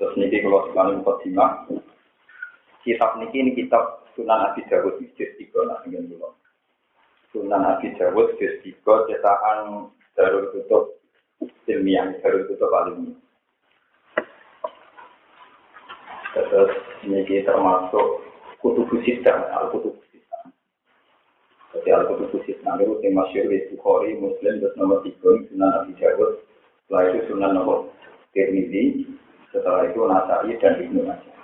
Terus niki kalau sekali mukadimah, kitab niki ini kitab Sunan Abi Dawud juz tiga nah ingin dulu. Sunan Abi Dawud juz tiga cetakan Darul Kutub ilmiah, Darul Kutub alumni. Terus niki termasuk kutubu sidang, al kutubu sidang. Jadi al kutubu sidang itu yang masyur di Bukhari, Muslim, terus nomor tiga Sunan Abi Dawud, itu Sunan nomor Tirmidzi, setelah itu Nasai dan Ibnu Majah.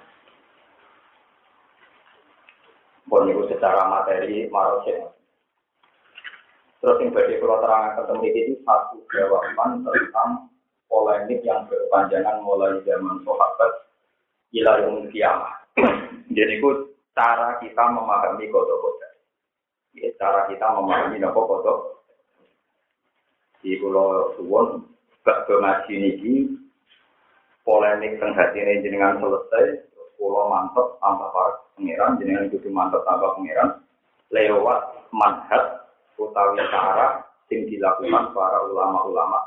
Itu secara materi marosnya. Terus yang bagi kalau terangkan ketemu itu satu jawaban tentang polemik yang berpanjangan mulai zaman sahabat ila yang kiamat. Jadi itu cara kita memahami kodok-kodok. Ya, cara kita memahami nopo kodok. Di pulau Suwon, gak ini polemik teng ini jenengan selesai, pulau mantep tanpa para pengiran, jenengan itu mantep tanpa pengiran, lewat manhat utawi cara sing dilakukan para ulama-ulama.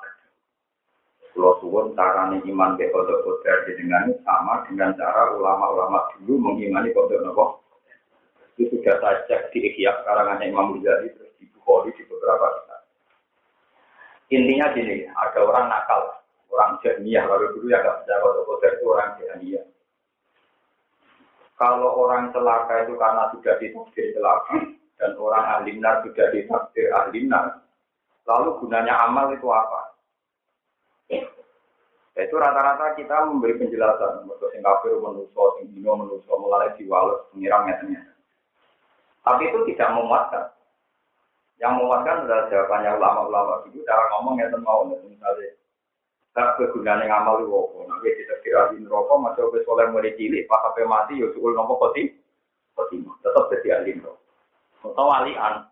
Kalau suwun carane iman be kodok kodok jenengan sama dengan cara ulama-ulama dulu mengimani kodok nopo. Itu sudah saya cek di Ikhya karangannya Imam Ghazali terus di Bukhari di beberapa kitab. Intinya gini, ada orang nakal, orang jahmiyah, kalau dulu ya nggak bisa kodok itu orang jahmiyah. Kalau orang celaka itu karena sudah ditakdir celaka dan orang ahli nar sudah ditakdir ahli nar, lalu gunanya amal itu apa? Ya, itu rata-rata kita memberi penjelasan, untuk sing kafir menuso, sing dino menuso, mulai diwales, pengiram metenya. Tapi itu tidak memuaskan. Yang memuaskan adalah jawabannya ulama-ulama itu cara ngomong ya mau misalnya Tak kegunaan yang amal itu apa? Nanti kita kira di neraka, masih obes oleh mulai cilik, pas sampai mati, ya suul nopo poti, poti tetap jadi ahli neraka. Atau walian,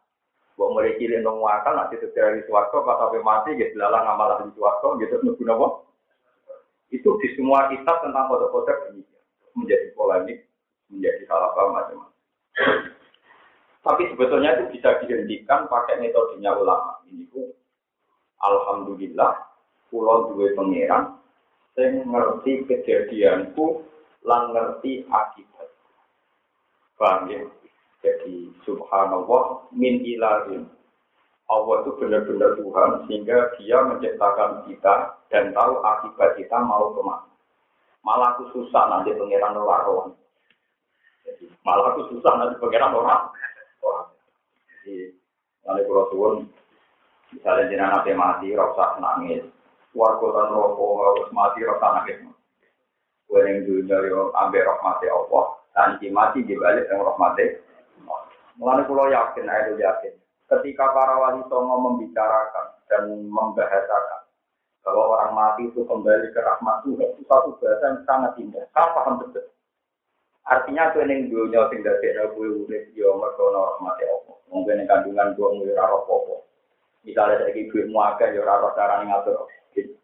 buat mulai cilik nong wakal, nanti terkira di suwarto, pas sampai mati, gitu lalang amal di suwarto, gitu nunggu nopo. Itu di semua kitab tentang kode-kode ini menjadi polemik, menjadi salah paham macam-macam. Tapi sebetulnya itu bisa dihentikan pakai metodenya ulama. Ini alhamdulillah, pulau duwe pangeran sing ngerti kejadianku lan ngerti akibat. Paham ya? Jadi subhanallah min ilahin. Allah itu benar-benar Tuhan sehingga dia menciptakan kita dan tahu akibat kita mau ke mana. Malah aku susah nanti pangeran orang. Jadi malah aku susah nanti pangeran orang. Jadi, nanti kalau turun, misalnya jenazah mati, rasa nangis, warga dan rokok harus mati rasa nangis. Gue yang dunia yo ambil rahmati Allah, dan mati dibalik yang rahmati. Mulai pulau yakin, ayo yakin. Ketika para wali songo membicarakan dan membahasakan bahwa orang mati itu kembali ke rahmat Tuhan, itu satu bahasa yang sangat indah. Saya paham betul. Artinya tuh yang dunia sing dadi gue udah yo mergo rahmati Allah. Mungkin kandungan gue ngurus apa Misalnya dari ibu muaga ya ora cara ngatur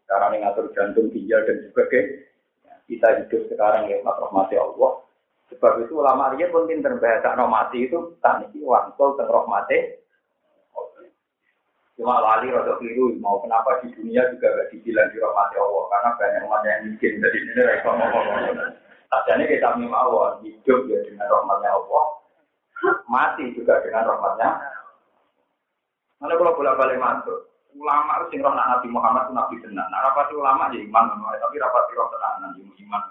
cara ngatur jantung, ginjal dan sebagainya. Kita hidup sekarang ya rahmati Allah. Sebab itu ulama dia pun pinter bahasa mati itu tak niki wangsul rahmati. Cuma lali atau keliru mau kenapa di dunia juga gak dibilang di rahmati Allah karena banyak umat yang miskin jadi ini mereka ngomong. Kita mimawon hidup ya dengan rahmatnya Allah, mati juga dengan rahmatnya Mana kalau bolak balik masuk, ulama sing roh Nabi Muhammad Nabi tenan. Nah, rapati ulama ya iman, tapi rapati roh tenan ya iman.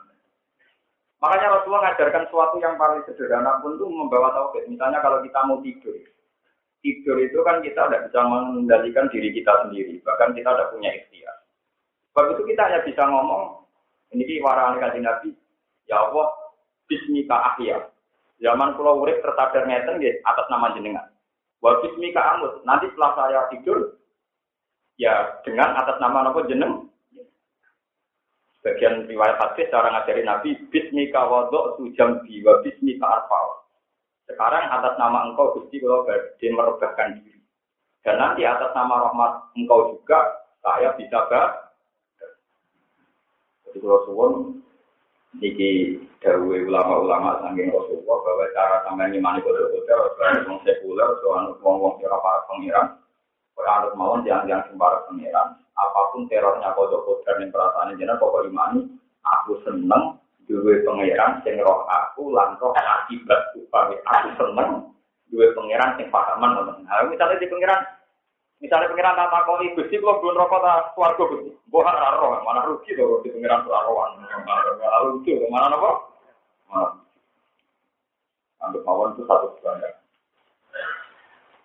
Makanya Rasulullah mengajarkan sesuatu yang paling sederhana pun itu membawa tauhid. Misalnya kalau kita mau tidur, tidur itu kan kita tidak bisa mengendalikan diri kita sendiri, bahkan kita tidak punya ikhtiar. Sebab itu kita hanya bisa ngomong, ini warani kaji Nabi, ya Allah, Bismika ahya. Zaman pulau urip tersadar ngeten atas nama jenengan. Wa bismika amut. Nanti setelah saya tidur, ya dengan atas nama nama jeneng. Bagian riwayat hadis cara ngajari Nabi, bismika wadok tujam bi wa bismika arfal. Sekarang atas nama engkau Gusti kalau badhe merebahkan diri. Dan nanti atas nama rahmat engkau juga saya bisa bah. Jadi kalau suwon Niki dawe ulama-ulama sangking Rasulullah bahwa cara sampai imani kode-kode harus sekuler, soal wong-wong kira para pengiran, anut mawon yang yang sembara pengiran. Apa pun terornya kode-kode dan perasaan jenar pokok imani, Aku seneng duwe pangeran sing roh aku lan roh akibat upami aku seneng duwe pangeran sing pahaman ngoten. Nah, misalnya di pangeran misalnya pangeran tak takoni Gusti kula belum rokok ta swarga Gusti. Mbok ora roh, mana rugi to di pangeran ora rohan. Rugi mana napa? Mana? Anggap mawon itu satu standar.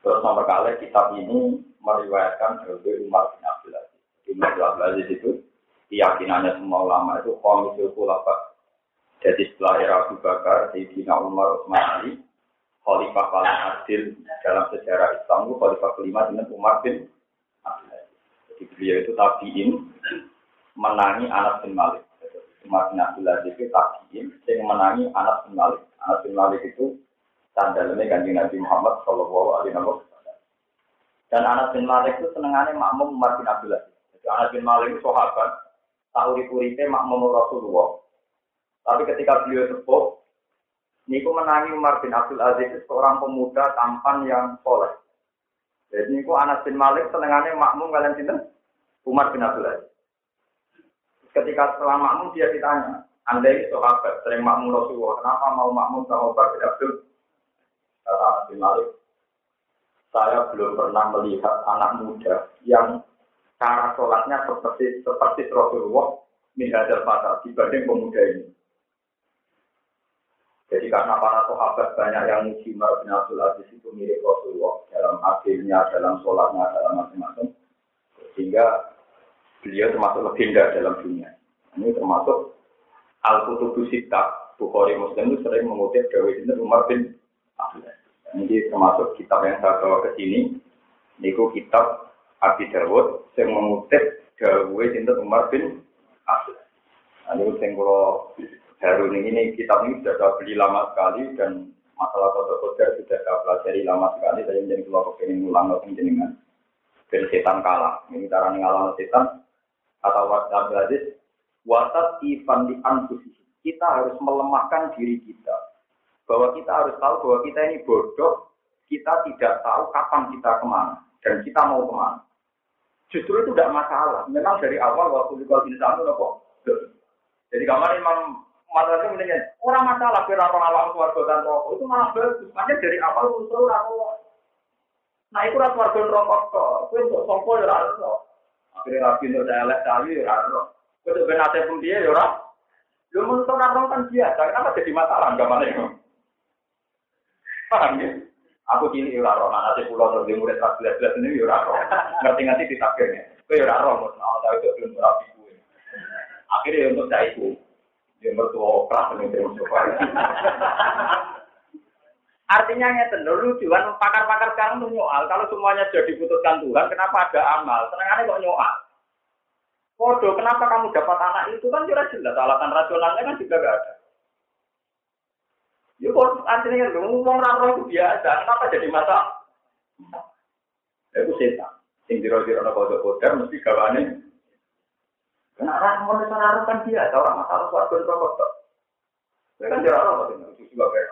Terus nomor kali kitab ini meriwayatkan dari Umar bin Abdul Aziz. Umar bin Abdul Aziz itu keyakinannya semua ulama itu komisil kulafat jadi setelah era Abu Bakar, Sayyidina Umar, Utsman Ali, Khalifah paling adil dalam sejarah Islam itu Khalifah kelima dengan Umar bin Abdul Jadi beliau itu tabiin menangi Anas bin Malik. Umar bin Abdul Aziz itu tabiin yang menangi Anas bin Malik. Anas bin Malik itu sandalnya kanjeng Nabi Muhammad Shallallahu Alaihi Wasallam. Dan Anas bin Malik itu senengannya makmum Umar bin Abdul Aziz. Anas bin Malik itu sahabat, tahu di makmum Rasulullah. Tapi ketika beliau sepuh, Niku menangi Umar bin Abdul Aziz seorang pemuda tampan yang soleh. Jadi niku Anas bin Malik senengannya makmum kalian sini Umar bin Abdul Aziz. Ketika setelah makmum dia ditanya, anda ini sahabat sering makmum Rasulullah, kenapa mau makmum sama Umar bin Abdul Saya belum pernah melihat anak muda yang cara sholatnya seperti seperti Rasulullah min hadal dibanding pemuda ini. Jadi karena para sahabat banyak yang muji Umar bin Abdul Aziz itu mirip Rasulullah dalam akhirnya, dalam sholatnya, dalam macam-macam. Sehingga beliau termasuk legenda dalam dunia. Ini termasuk Al-Qutubu Sita, Bukhari Muslim itu sering mengutip ini Umar bin. Ini termasuk kitab yang saya bawa ke sini. Niku kitab Abi Dawud yang mengutip Dawi ini Umar bin Abdul Aziz. Ini yang kalau Harun ini kitab ini sudah saya beli lama sekali dan masalah foto kodar sudah saya pelajari lama sekali. Saya menjadi kelompok ini ngulang dengan jenengan. Dan setan kalah. Ini cara ngalah setan atau Abdul Aziz. Wasat ifan di anfusi. Kita harus melemahkan diri kita. Bahwa kita harus tahu bahwa kita ini bodoh. Kita tidak tahu kapan kita ke mana. Dan kita mau ke mana. Justru itu tidak masalah. Memang dari awal waktu di insya Allah kok. Jadi kamar Imam masalahnya mendingan orang masalah orang alam keluarga dan rokok itu malah bagus makanya dari awal usul rokok nah itu rasa keluarga rokok kok itu untuk sopo ya rasa akhirnya rapi untuk lihat kali ya rasa itu benate pun dia ya rasa lu menurut orang kan biasa kenapa jadi masalah itu paham ya aku kini ya rasa nanti pulau terus murid kelas belas belas ini ya rasa ngerti ngerti di takdirnya itu ya rasa mau tahu itu belum rapi akhirnya untuk saya itu dia mertua opera Artinya ya lucuan pakar-pakar sekarang tuh nyoal. Kalau semuanya sudah diputuskan Tuhan, kenapa ada amal? Senangannya kok nyoal. Kodo, kenapa kamu dapat anak itu kan sudah jelas. Alasan rasionalnya kan juga gak ada. Ya kok artinya kan ngomong raro itu biasa. Kenapa jadi mata? Ya, itu setan. Sing diro-diro kodok-kodok mesti gawane orang mau orang kan dia, ada orang masalah suatu rokok kok. Saya kan jarang apa itu lucu juga kayak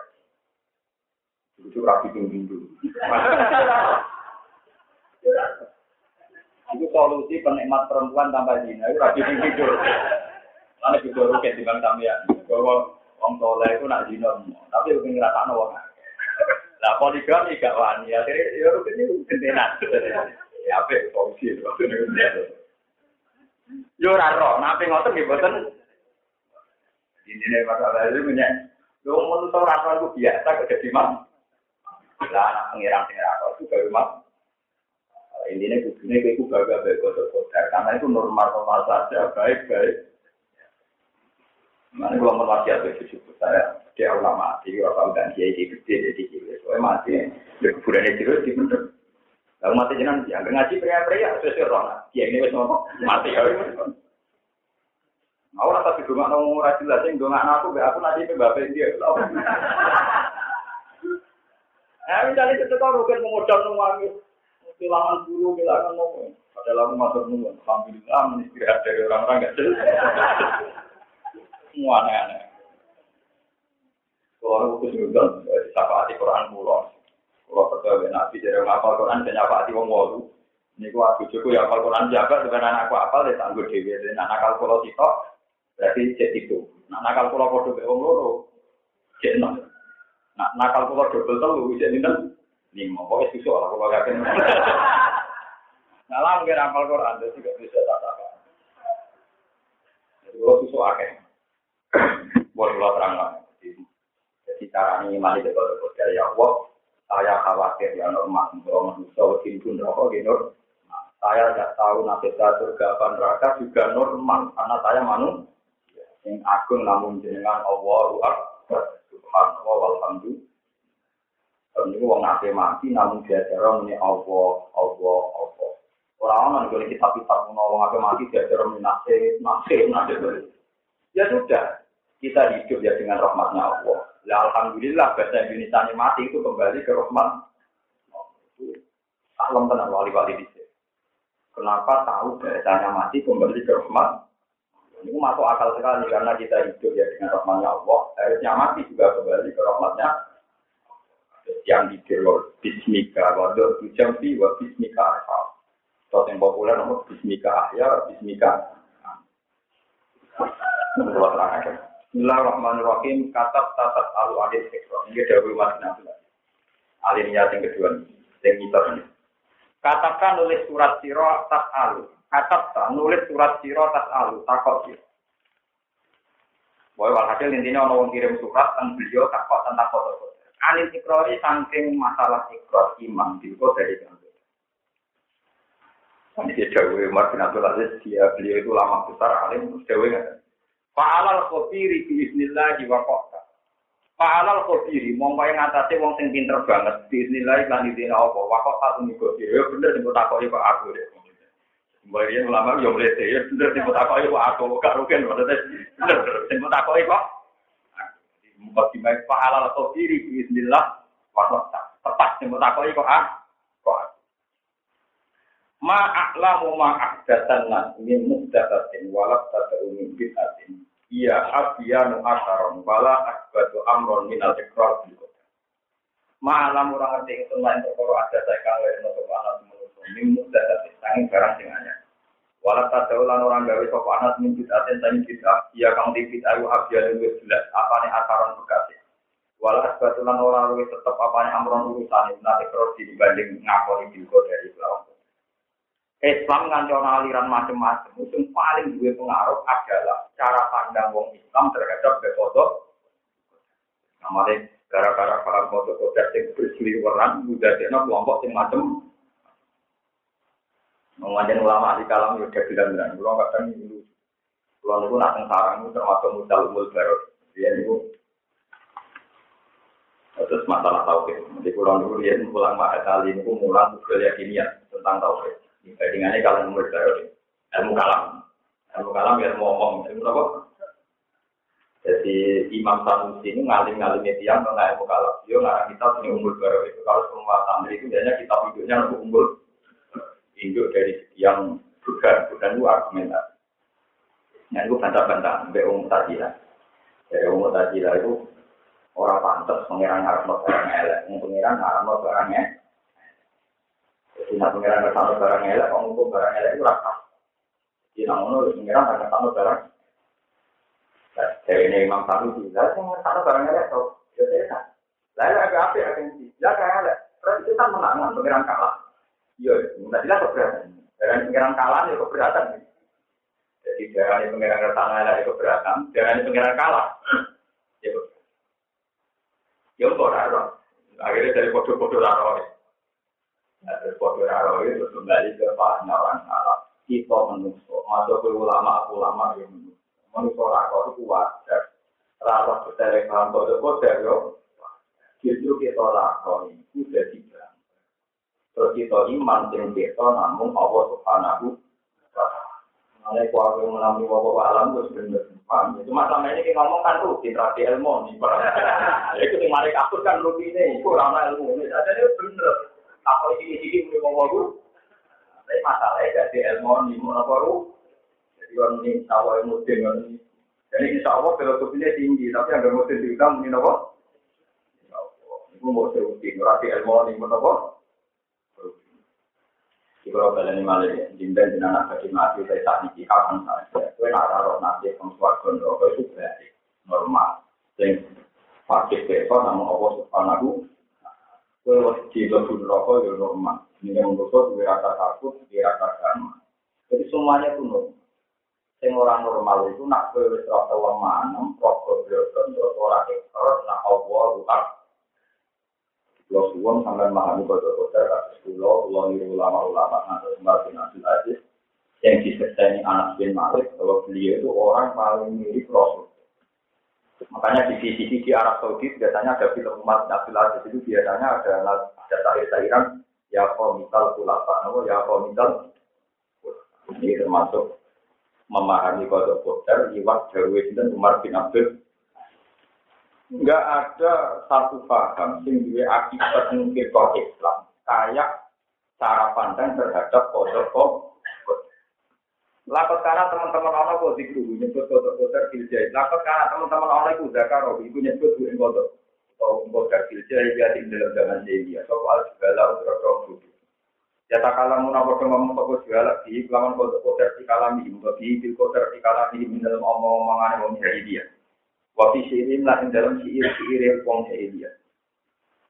lucu rapi dulu. Itu solusi penikmat perempuan tanpa zina, itu rapi dulu. Karena juga rugi di bang ya, bahwa orang soleh itu nak zina, tapi mungkin ngerasa wong Lah poligami gak wani, akhirnya ya rugi itu gentenan. Ya apa solusi itu. Yo ora ro, nape ngoten nggih boten. Ini masalah itu punya. Yo menurut ora ro itu biasa kok dadi mam. Lah anak pengirang sing ora ro itu baru mam. Intinya kudune itu gagal baik kodok kodar karena itu normal normal saja baik baik. Mana kalau merwasiat itu cukup saya dia ulama mati, kalau dan dia jadi gede jadi gede, soalnya mati, ya kuburannya terus di bener. Lalu mati jenang dia, ngaji pria-pria, sesuai roh. Dia ini wes ngomong, mati ya. Aku rasa di rumah nong rajin lah, sing dongak aku, aku nanti ke bapak dia. Eh, misalnya kan rugen mengucap nungwangi, kehilangan guru, kehilangan nopo. Padahal aku masuk nunggu, alhamdulillah menistirahat dari orang-orang gak jelas. Semua aneh-aneh. Kalau aku kesulitan, disapa hati Quran pulau. Kalau percaya nabi dari ngapal Quran dan apa hati wong walu. Ini gua aku cukup ya apal Quran jaga dengan anakku apal ya tangguh dewi dan anak kalau kita Berarti cek itu. Nah, nakal pulau podo be wong loro. Cek enam. Nah, nakal pulau double telu cek dinten lima. Pokoknya susu lah kalau gak kena. Nah, lah mungkin amal Quran itu juga bisa tak apa. Jadi kalau susu akeh. Boleh kalau terang. Jadi cara ini mali dekat dari Allah. Saya khawatir ya normal. Kalau manusia wakil pun rokok gitu. Saya tidak tahu nasib surga apa neraka juga normal. Karena saya manusia yang agung namun jenengan Allahu Akbar subhanallah walhamdulillah ini wong nate mati namun diajar ini Allah Allah Allah orang orang kita kitab-kitab wong nate mati diajar ini nase nase nase ya sudah kita hidup ya dengan rahmatnya Allah ya alhamdulillah bahasa Indonesia mati itu kembali ke rahmat salam tenang wali-wali di Kenapa tahu bahasanya mati kembali ke rahmat ini masuk akal sekali karena kita hidup ya dengan rahmatnya Allah. Harusnya mati juga kembali ke rahmatnya. Yang dikira Bismika, waduh tujampi wa Bismika arha. Terus yang populer nomor Bismika ahya, Bismika. Bismillahirrahmanirrahim. Katab tatat alu adil sektor. Ini dari umat nabi. Alimnya yang kedua ini. Yang kita ini. Katakan nulis surat siro tat alu. Katab nulis surat siro tas alu takut siro. Boy walhasil intinya orang kirim surat dan beliau takut tentang foto-foto. Anil ikrori saking masalah ikrar iman di dari kantor. Ini dia Dawe Umar bin Abdul Aziz, dia beliau itu lama besar alim, terus Dawe Fa'alal khobiri biiznillah wa kota. Fa'alal khobiri, mau yang ngatasi wong sing pinter banget, biiznillah iklan di dina apa, wa kota tuh nih Ya bener, nih takoi kok aku deh. Mbarian ulama yo mlete ya bener sing takoki kok aku. Gak rugen maksudnya bener sing takoki kok muka dimain pahala atau diri bismillah wa tepat sing takoki kok ah kok ma a'lamu ma ahdatan nas min muhdatatin walak tad'u min bid'atin iya abiyanu asaron wala akbatu amron min al-iqrar bil Ma alam orang ngerti itu lain perkara ada saya kawin untuk anak manusia. Ini mudah tapi sangat barang sing anyar. Walau tak ulang orang gawe sapa anas min bid'atin tani bid'ah, iya kang di bid'ah yu abya luwih jelas apane akaran bekasi. Walau asbatulan orang luwih tetep apane amron urusan nanti terus dibanding ngakoni bilko dari lawan. Islam ngancon aliran macam-macam, itu paling gue pengaruh adalah cara pandang wong Islam terhadap befoto. Namanya gara-gara paham foto-foto yang berseliweran, udah kelompok yang macam Mengajar ulama di kalam ya udah bilang-bilang. Kalau kadang ini kalau niku nak sarang itu termasuk mudal umul baru. Dia niku terus masalah tauhid. Jadi kalau niku dia pulang mahal kali niku mulang budaya kimia tentang tauhid. Dibandingannya kalau umul baru ilmu kalam. Ilmu kalam ya mau ngomong ilmu apa? Jadi Imam Sanusi ini ngalim-ngalim tiang mengenai ilmu kalam. Dia ngarang kita punya umur baru itu. Kalau semua santri itu biasanya kita hidupnya untuk umur induk dari yang bukan bukan itu argumentasi. Nah itu bantah-bantah sampai umum tajilah. Dari umum tajilah itu orang pantas pengiran harus barang elek, pengiran harus barangnya. Jadi nak pengiran harus barang elek, kalau barang elek itu rasa. Jadi namun pengiran harus barang. Dari ini Imam Sami juga, saya ngerasa barang elek tuh. Ya saya Lalu agak apa ya, ya kayak elek. Terus kita menang, pengiran kalah. Iya, tidak jelas keberatan. Dengan pengiran kalah ya keberatan. Jadi dari pengiran ke sana ya keberatan, dari pengiran kalah. Ya, ya kok. Akhirnya dari foto-foto raro. Nah, dari foto raro itu kembali ke orang salah. Kita menusuk, masuk ke ulama-ulama yang menusuk. Menusuk rako itu wajar. Raro bertelek paham foto-foto, justru kita rako itu jadi Terus kita iman sing kita namun Allah Subhanahu wa taala. kuwi mengalami wawa alam wis bener. Paham? Cuma sama ini kita ngomong kan tuh interaksi ilmu nih. Itu yang kapur kan rutine itu ora ilmu. Jadi bener. Apa ini iki muni wawa ku? Tapi masalahnya gak ilmu nih mau Jadi orang ini tahu ilmu dengan ini. Jadi insya Allah filosofinya tinggi, tapi yang gak diundang ini apa? Mau serutin, berarti ilmu ini mau apa? Malah jimben anak bagi mati, saya tak niki kapan saja. Kue nak nanti neraka itu normal. Sing fakir besok namun Allah subhanahu Wajib di lebu neraka ya normal. Ini yang menurut gue rasa takut, dia rasa gama. Jadi semuanya itu normal. Sing orang normal itu nak kue wis lemah, nemprok kebiasaan terus orang ekor, nak Allah rutak. Kalau suwon sampai memahami kode-kode kasus pulau, ini ulama-ulama atau sembari nasil aziz yang disertai anak bin Malik bahwa beliau itu orang paling mirip Rasul. Makanya di sisi di Arab Saudi biasanya ada film umat Nabil Aziz itu biasanya ada ada syair-syairan ya komital kulapa, ya komital ini termasuk memahami kode kode lewat Jarwis dan Umar bin Abdul nggak ada satu paham sing duwe akibat mungkin Islam kayak cara pandang terhadap kode-kode. Lakot karena teman-teman orang kok dikru nyebut kode-kode filjahit. Lakot karena teman-teman orang itu zakaro itu nyebut duwe kode. Atau kode filjahit ya di dalam zaman jahiliyah. Soal segala utra Ya tak kalah mau nopo ngomong toko segala di kelaman kode-kode di kalami, di kode di kalami dalam omong-omongan wong jahiliyah. Wafi syirin lah dalam syair syair wong jahiliyah.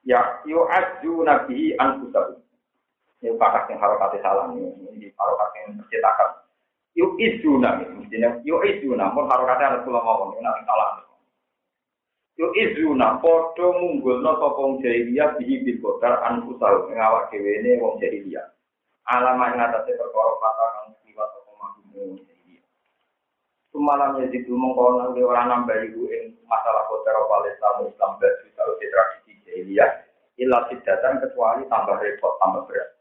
Ya yo aju nabi anfusahu. Ini pakas yang harokat salah ini, ini harokat yang mencetakan. Yo isu nabi, mestinya yo isu namun harokatnya Rasulullah ngomong, ini nanti salah. Yo isu na podo munggul no sopong jahiliyah bihi bil kodar anfusahu ngawak dewe ini wong jahiliyah. Alama yang atasnya perkara kata kang siwa sopong mahdumu Semalam ya mengkono nanti orang nambah ibu in masalah kota Palestina Islam dan di tradisi jahiliyah. Ilah sidatan kecuali tambah repot tambah berat.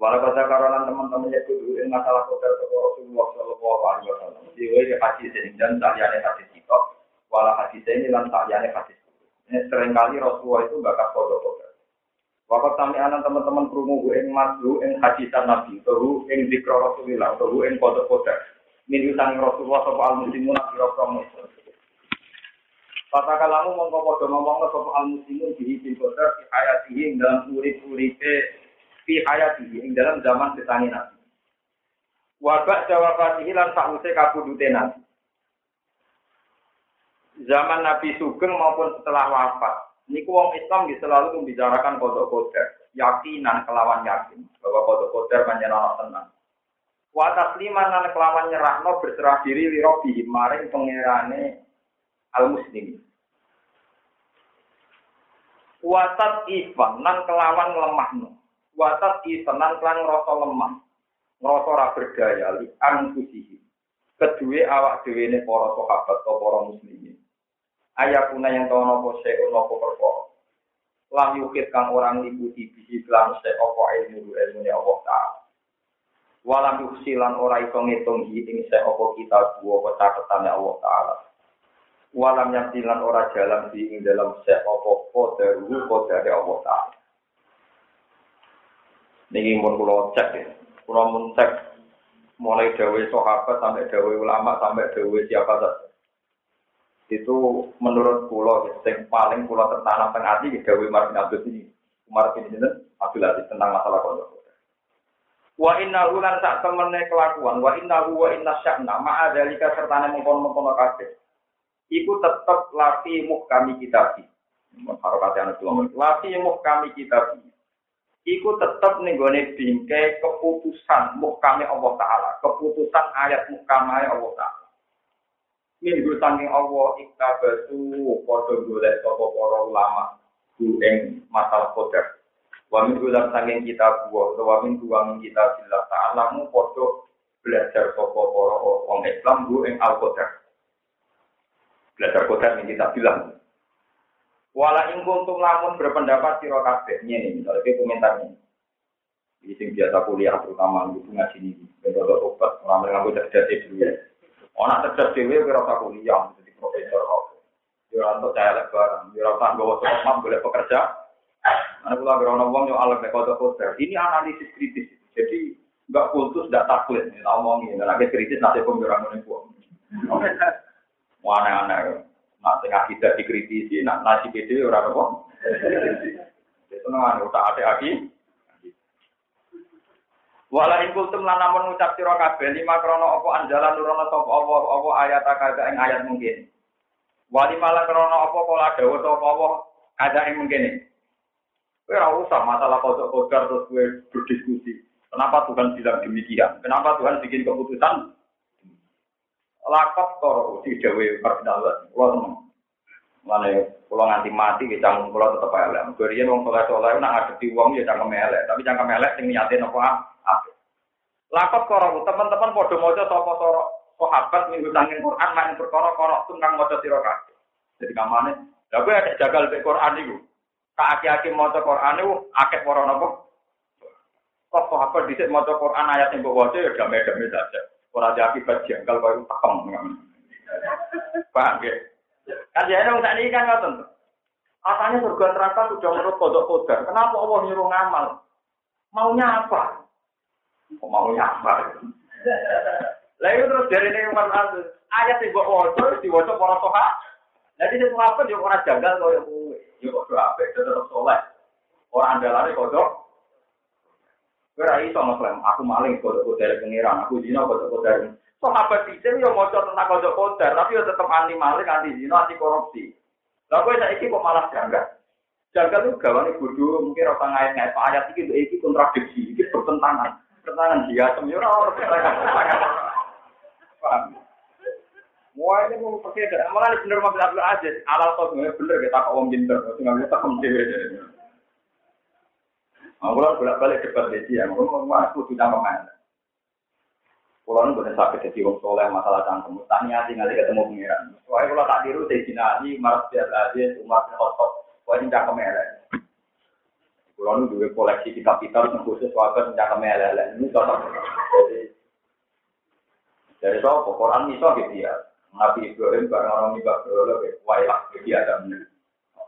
Walau pada karena teman-teman ya dulu in masalah kota Rasulullah Shallallahu Alaihi Wasallam. Di hadis ini dan taliannya hadis itu. Walau hadis ini dan taliannya hadis ini sering kali Rasulullah itu bakal kode-kode. Waktu kami anak teman-teman kerumuh ing maslu ing hadisan Nabi, atau ing dikro Rasulullah, atau ing kode-kode min utang Rasulullah sapa al muslimun kira promo. Kata kalamu mongko padha ngomongno sapa al muslimun di bil qadar fi hayatihi ing dalam urip-uripe fi hayatihi ing dalam zaman kesangi Nabi. Wa ba'da wafatihi lan sause kabudute Nabi. Zaman Nabi Sugeng maupun setelah wafat, niku wong Islam selalu membicarakan kodok-kodok, yakinan kelawan yakin bahwa kodok-kodok panjenengan tenang. Wa tasliman lan kelawan nyerahno berserah diri li robbi maring pangerane al muslim. Watat ifan lan kelawan lemahno. Watat ifan lan kelan ngrasa lemah. Ngrasa ora berdaya li anfusihi. Kedue awak dhewe ne para sahabat atau para muslimin. Ayakuna yang tau nopo se'un nopo perkara. Lam yukit kang orang liputi bisi kelan se'opo ilmu ilmu Allah Ta'ala. walam yuksilan ora iso ngitung ing se apa kita dua pecatetane Allah taala walam yasilan ora jalan di dalam se apa kodaru kodare Allah taala niki mun kula cek ya kula mun cek mulai dawe sahabat sampai dawe ulama sampai dawe siapa saja itu menurut kula sing paling kula tertanam teng ati dawe Martin Abdul ini Umar bin Abdul Aziz tentang masalah kodok Wa inna lan sak temene kelakuan, wa inna wa inna sya'na ma'a dalika sertane mengkon-mengkon kabeh. Iku tetep lati kami kita bi. Harokat yang itu ngomong, lati kami kita bi. Iku tetep nih bingkai keputusan kami Allah Ta'ala. Keputusan ayat muhkamai Allah Ta'ala. Minggu saking Allah iktabatu podo golek sopo para ulama. Ing masalah kodar. Wamin ulang sanging kita buah, atau wamin uang kita bila ta'alamu podo belajar sopo poro orang Islam bu ing al -Qadar. Belajar kodar yang kita bilang. Wala ing kuntum lamun berpendapat sira kabeh ini misalnya ke komentarnya. Ini sing biasa kuliah terutama di ngaji ini. Bentuk obat, orang ngaku cerdas dulu ya. Orang cerdas dhewe kira usah kuliah jadi profesor kok. Ya untuk saya lebaran, ya ora bawa boleh pekerja, kalau ada orang ngomong yang alam kode kode, ini analisis kritis. Jadi nggak kultus, nggak takut. Ini ngomongin, karena kritis nanti pemberangan ini buang. Mana nak tengah kita dikritisi, nak nasi gede orang apa? Itu nggak udah ada lagi. Wala ing kultum lan namun ngucap sira kabeh lima krana apa anjalan nurono sapa apa apa ayat kada ing ayat mungkin. Wali malah krana apa kala dawuh sapa apa kada ing mungkin. Kowe ora usah masalah kodok kodar terus kowe berdiskusi. Kenapa Tuhan bilang demikian? Kenapa Tuhan bikin keputusan? Lakot toro di Jawa Kardinal. Kulo seneng. Mana kulo nganti mati kita canggung kulo tetep elek. Gorian wong soleh soleh nak ngadepi wong ya cangkem elek. Tapi cangkem elek sing niatin apa apik. Lakot koro teman-teman podo mojo sapa soro sahabat minggu tangin Quran main perkara koro tentang mojo kabeh. Jadi kamane, kowe ada jagal be Quran iku. Tak aki-aki maca Quran iku akeh para napa? Kok sahabat dhisik maca Quran ayat yang waca ya damai-damai saja. Ora ada akibat janggal kaya takong. Paham? Kan ya wong sakniki kan ngoten. Katanya surga neraka sudah menurut kodok kodar. Kenapa Allah nyuruh ngamal? Maunya apa? Kok mau nyambar? Lah itu terus dari ini Umar Aziz. Ayat yang buat wajah, diwajah para soha. Jadi itu apa? Dia orang jagal kau yang kue. Dia kok apa? Dia tetap soleh. Orang andalane kodok. Kira iso ngeklaim, aku maling kodok kodar pengiran, aku zina kodok kodar. Sahabat bisa yo maca tentang kodok kodar, tapi yo tetap anti maling, anti zina, anti korupsi. Lah kowe saiki kok malah janggal. Janggal itu gawane bodoh, mungkin ora ngait-ngait ayat iki iki kontradiksi, iki bertentangan kenangan dia semua orang paham Wah ini mau pakai malah bener mobil Abdul Aziz, alal kau bener kita kau om pinter, bisa tekem dewe. Aku lah bolak balik debat di dia, aku mau aku tidak main. Pulau ini boleh sakit jadi wong soleh masalah cangkem, tanya tinggal ketemu pengiran. Soalnya kalau tak diru teh jinani, marah biar aja, umat khotok, wah ini cangkem elek. Kalau nu dua koleksi kitab-kitab yang khusus waktu tentang kemelele ini cocok. Dari soal Quran itu gitu ya. Nabi Ibrahim barang orang ini bakal wayah jadi ada.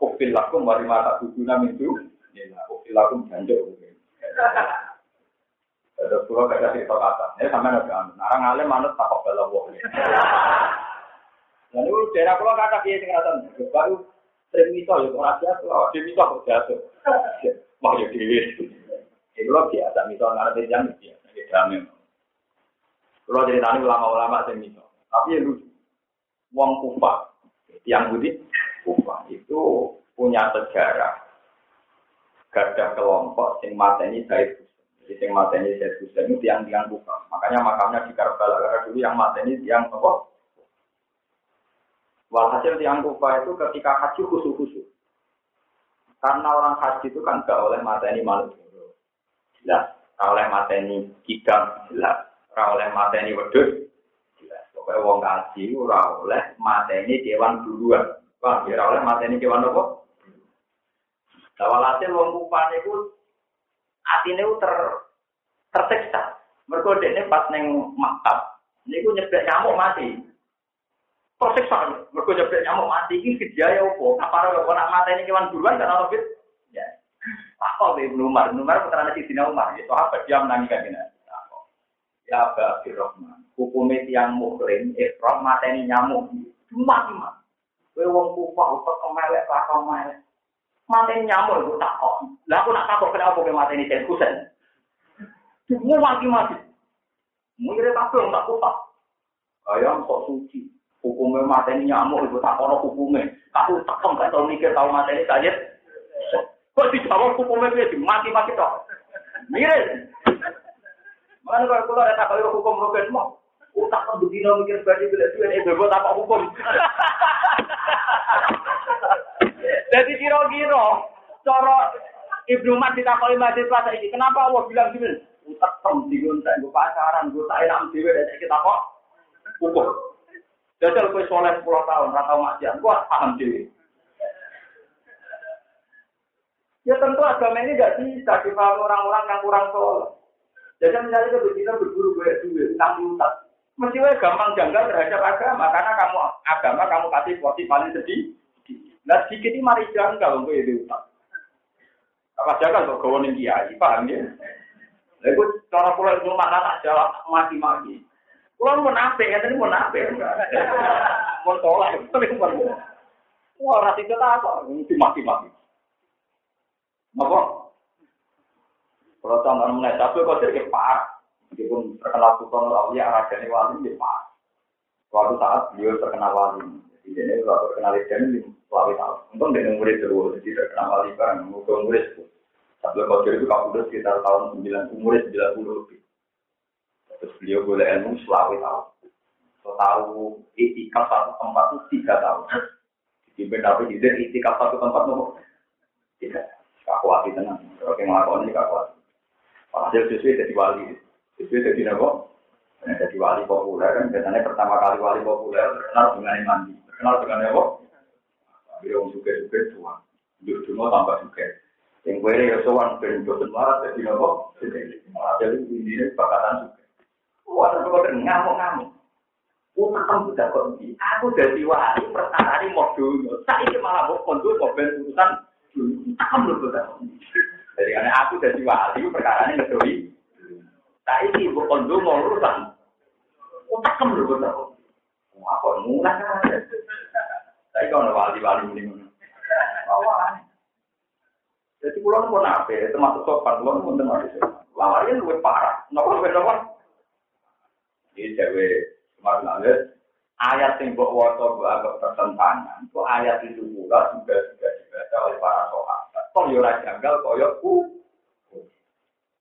Kufil lakum wali mata bujuna mintu. Kufil cerita kata. Ini sama nabi anu. Narang alim manut tak kau wong. Lalu daerah kata dia tinggalkan. Baru sering mito ya. Dia mito kok jatuh. Mau ya ngarep jam ya. Kalau ulama-ulama tapi ya lucu. Yang budi itu punya sejarah. Gadah kelompok sing mateni Said Husain. Jadi sing mateni Said Husain itu yang tiang kufa. Makanya makamnya di Karbala karena dulu yang mateni tiang apa? Walhasil tiang kufa itu ketika haji khusus-khusus. Karena orang haji itu kan gak oleh mateni manusia. Jelas. Gak oleh mateni kidang. Jelas. Gak oleh mateni wedus. Jelas. Pokoknya wong haji ora oleh mateni kewan duluan. Wah, ya oleh mateni kewan apa? Walhasil wong kupan itu atine ter tersiksa. Mergo dekne pas ning maktab niku nyebek nyamuk mati. tersiksa mergo nyebek nyamuk mati. Iki ya opo kapare kok nak mateni kewan buruan kan ono fit ya. Apa be Umar? Umar putrane Sidina Umar. Ya sahabat dia menangi kan ya Aba Abdurrahman hukumnya tiang mukrim ikram mateni nyamuk. Cuma cuma kowe wong kufah utek kemelek lakon melek mateni nyamuk iku tak kok lah aku nak takut kenapa kowe mateni Said Husain semua mati-mati Mungkin tak tak kufah ayam kok suci hukumnya mateni nyamuk itu tak kono hukumnya. Aku tekem gak tau mikir tau mateni saja. Kok dijawab hukumnya dia mati-mati toh. Mirip. Mana kalau kalau ada tak hukum rogen mau. Utak kan begini mikir badi bila dia ini bebot apa hukum. Jadi kira-kira cara Ibnu Mat ditakoni mahasiswa ini, kenapa Allah bilang gini? Utak tem digontek, gue pacaran, gue tak enak dewe, dan kita kok hukum. Jajal kue soleh 10 tahun, ratau maksiat, gua paham diri. Ya tentu agama ini tidak bisa dipahami orang-orang yang kurang soleh. Jadi misalnya kita berburu gue duit, tentang diutak. Mesti gampang janggal terhadap agama, karena kamu agama kamu kasih porsi paling sedih. Nah sedikit ini mari janggal gue diutak. Apa janggal kok gue nih kiai, paham ya? Lalu cara pulau itu mana tak jawab mati-mati. Kulo mau nape, ya tadi mau nape. Mau tolak, tapi mau. Wah, rasi kita apa? Mati mati mati. Apa? Kalau contoh mengenai Abdul Qadir ya pak, meskipun terkenal Sultan Aulia Raja Wali ya pak. Suatu saat beliau terkenal wali. Jadi ini waktu terkenal ini selalu tahu. Untung dia murid dulu, jadi terkenal wali bareng, murid murid. Abdul Qadir itu kabudut sekitar tahun 9, umur 90 lebih. Terus beliau boleh ilmu selalu tahu. Tahu itikaf satu tempat itu tiga tahun. Di benar itu itikaf satu tempat itu tiga. Kakuati tenang. Kalau yang melakukan ini kakuati. Hasil sesuai jadi wali. Sesuai jadi apa? Nah, jadi wali populer kan biasanya pertama kali wali populer terkenal dengan mandi. terkenal dengan apa? Dia mau suka suka tua, dia cuma tambah suka. Yang gue ini soan pintu semua, jadi apa? Jadi ini bakalan suka. Oh, Wah, oh, aku kau ngamuk ngamuk. Utak kamu tidak kondisi. Aku dari wali pertama ini mau dulu. Tapi ini malah mau kondisi mau bentuk urusan. Utak kamu lupa tidak Jadi karena aku dari wali perkara ini ngedoi. Tapi ini mau kondisi mau urusan. Oh, Utak kamu lupa tidak kondisi. Apa mulai? Saya kalau wali-wali ini. Jadi pulau pun apa? Termasuk sopan, pulau pun termasuk sopan. Lawanya lebih parah. Nopo lebih nopo. Ini cewek kemarin lalu. Ayat yang buat waktu buat pertentangan. Itu ayat itu pula juga juga dibaca oleh para sahabat. Kok yura janggal, yura ku.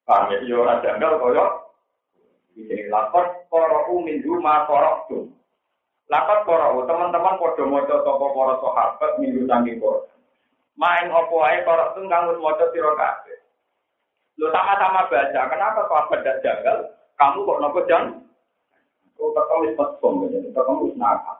Ya? Yura janggal. Di sini lapor, koroku min rumah korok tuh. Lapor korok, teman-teman podo mojo toko para sahabat minggu tanggi korok. Main opo ae korok tuh maca sira kabeh. Lo sama-sama baca, kenapa sahabat dak janggal? Kamu kok nopo jang? Ketemu wis petkom, ketemu wis nakal.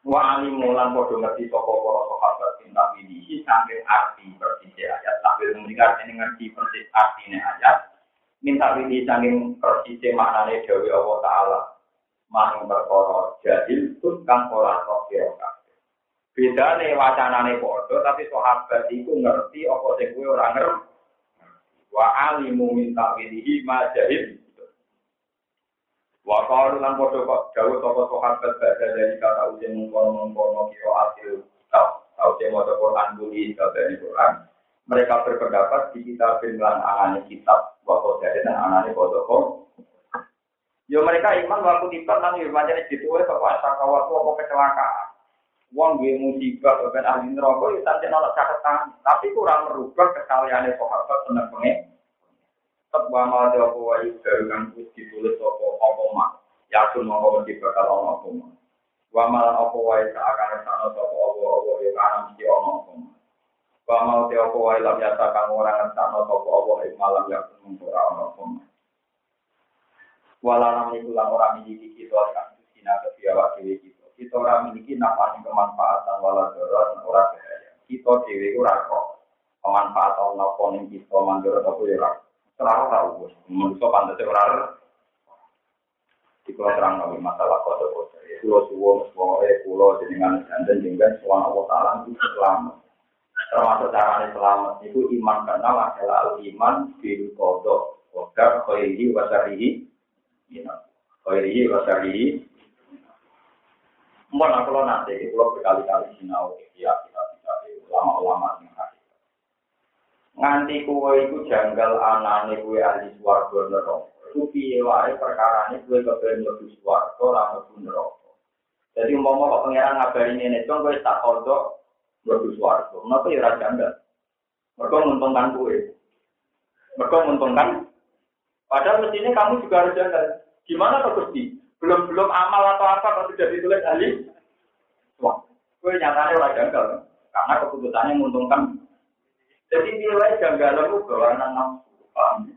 Wa alimu lan padha ngerti sapa para sahabat sing tak ini sampai arti persis ayat sambil mendengar ini ngerti persis artine ayat. Minta ini saking persis maknane dewi Allah Ta'ala. Mang perkara jahil pun kang ora kok kira Beda nih wacana nih bodoh, tapi sahabat itu ngerti apa sing gue orang ngerti. Wa alimu minta wilihi ma jahil. Wa qalu lan padha kok jauh sapa sahabat badha dari kata ujian mengkono-mengkono kira hasil kitab. Tau sing maca Quran buli kabeh Quran. Mereka berpendapat di kitab lan anane kitab wa dari dan anane kodok Yo mereka iman waktu tiba nang yo pancen dituwe kok asa kawatu apa kecelakaan. Wong gue musibah bahkan ahli neraka itu nanti nolak catatan, tapi kurang merubah kesalahannya sahabat seneng pengen. Tetap wama ada apa wayu dari kan ditulis apa apa mak, yakin mau mesti bakal ono apa mak. Wama apa wayu seakan sana apa apa apa ya karena mesti ono apa mak. Wama ada apa wayu lam yata kamu orang sana apa apa ya malam yakin mengkora ono apa mak. Walau itu orang ini kita akan sina kebiawak kita kita ora memiliki nafas kemanfaatan wala darat ora bahaya. Kita dhewe ora kok kemanfaatan napa ning kita mandur apa ya ora. Terang ora wis. Menungso pantes ora di kalau terang nabi masalah kode kode pulau suwon semua eh pulau dengan jantan dengan suan allah taala itu selamat termasuk caranya selamat itu iman karena adalah iman bil kodok kodar khairihi wasarihi khairihi wasarihi Mohon aku lo nanti, kalau berkali-kali sinau ya kita bisa ulama-ulama yang hadir. Nganti kue itu janggal anane kue ahli neraka. Itu piye wae perkara ini kue lebih suarga, orang lebih neraka. Jadi umpama kok pangeran ngabari ini, dong kue tak kodok lebih suarga. Kenapa ya raja janggal? Mereka menguntungkan kue. Mereka menguntungkan. Padahal mestinya kamu juga harus janggal. Gimana kok Gusti? belum-belum amal atau apa kalau tidak ditulis ahli. Wah, gue nyatanya orang janggal karena keputusannya menguntungkan. Jadi nilai janggal itu bawanan nafsu. Paham?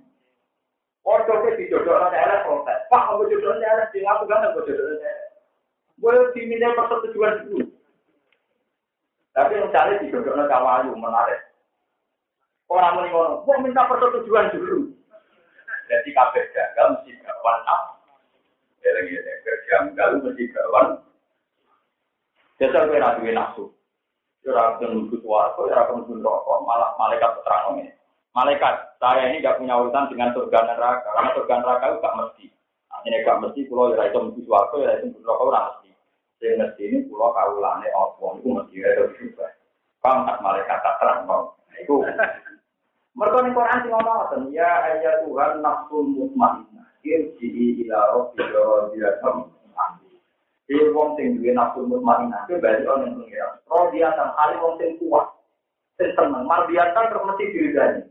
Oh, coba di jodoh orang daerah protes. Pak, aku jodoh daerah di aku kan aku jodoh daerah. Gue diminta persetujuan dulu. Tapi yang cari di jodoh kawayu menarik. Orang meninggal, mau minta persetujuan dulu. Jadi kabeh janggal mesti gawan nafsu. Eleng ya, janggal mesti gawan. Jasa kowe ra duwe nafsu. Ora nunggu suwargo, ya ora nunggu rokok, malah malaikat terang ini. Malaikat, saya ini gak punya urusan dengan surga neraka, karena surga neraka itu gak mesti. Ini gak mesti, pulau ya itu nunggu suwargo, ya itu nunggu rokok, ora mesti. Yang mesti ini pulau kaulane opo, itu mesti ya itu juga. Paham malaikat tak terang, Itu Mereka ning Quran sing ngoten, ya ayat Tuhan nafsul mutmainnah, irji'i ila rabbika radiyatan Dia wong sing duwe nafsu mutmainnah, itu balik on yang pengira. Radiyatan kali wong sing kuat, sing seneng, mardiyatan terus mesti diridani.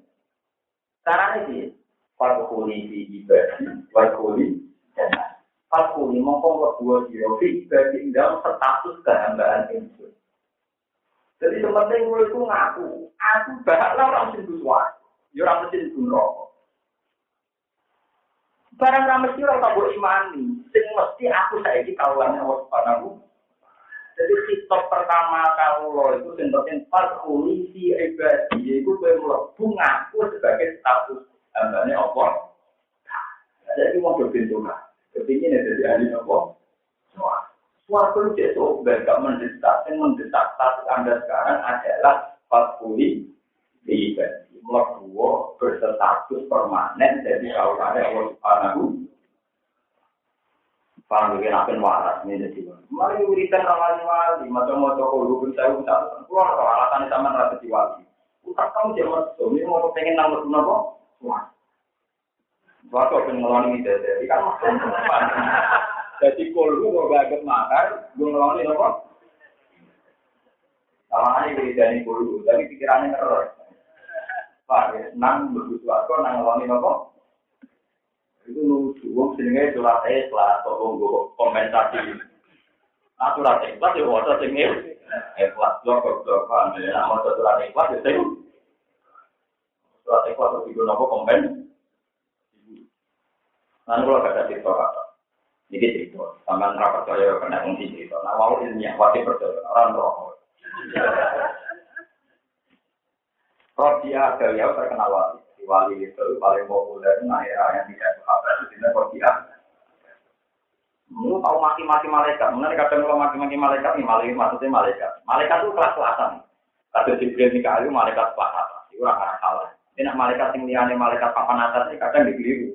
Caranya sih, Fakuli fi ibadi, jannah. Fakuli mongkong dua dua fi ibadi dalam status kehambaan itu. Jadi sepenting gue itu ngaku, aku bakal orang sing suara. Ya ora mesti neraka. Barang ra mesti ora tak imani, sing mesti aku saiki kawulane Allah Subhanahu jadi sitok pertama lo itu penting farkuli fi ibadi yaiku kowe mlebu ngaku sebagai status hambane apa? Jadi mau berbentukan. Kepingin ada di ahli apa? Suatu itu gak mendesak, yang mendesak status Anda sekarang adalah fakuli di ibadi mlebu berstatus permanen jadi kalau ada Allah Subhanahu Paham mungkin akan waras ini jadi Mari wiridan rawani wali, macam-macam kalau pun saya bisa keluar kalau alasan sama rasa di wali. Utak kamu dia masuk, ini mau pengen nambah nopo? Wah, waktu pengen ngeloni jadi kan Jadi kalau gue gak makar, gue? Sama aja wiridan ini kalau tapi pikirannya terus. Pak, ya, nang begitu aku nang ngeloni nopo. Itu lucu, wong jenenge surat ikhlas, kok wong komentasi. Nah, surat ikhlas ya wadah sing ikhlas, blok blok kan, ya nama surat ikhlas ya sing surat ikhlas itu nopo komen. Nah, kalau ada cerita ini cerita, sama rapat saya kena ngomong cerita. Nah, mau ilmiah, wajib percaya, orang roh. Rodia beliau terkenal wali. Di wali itu paling populer nah era yang tidak sahabat itu tidak Rodia. Mu tahu mati-mati malaikat. Mana kadang kalau mati-mati malaikat nih malaikat maksudnya malaikat. Malaikat itu kelas-kelasan. Kata Jibril di kayu malaikat kelas atas. Itu orang salah. Ini nak malaikat yang liane malaikat papan atas ini kadang dikeliru.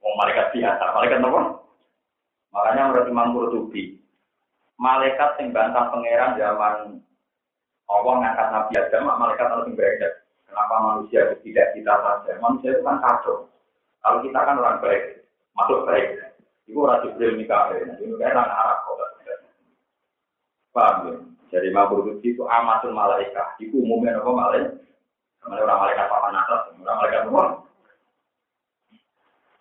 Mau malaikat biasa. Malaikat apa? Makanya menurut Imam Qurtubi, malaikat yang bantah pangeran zaman Allah ngangkat Nabi Adam, malaikat harus berbeda. Kenapa manusia itu tidak kita saja? Manusia itu kan kacau. Kalau kita kan orang baik, masuk baik. Itu orang Jibril Mikael. Ini kan orang Arab kok. Paham ya? Jadi Mabrur itu amatul malaikat. Itu umumnya apa malaikat? Namanya orang malaikat papan atas, orang malaikat luar.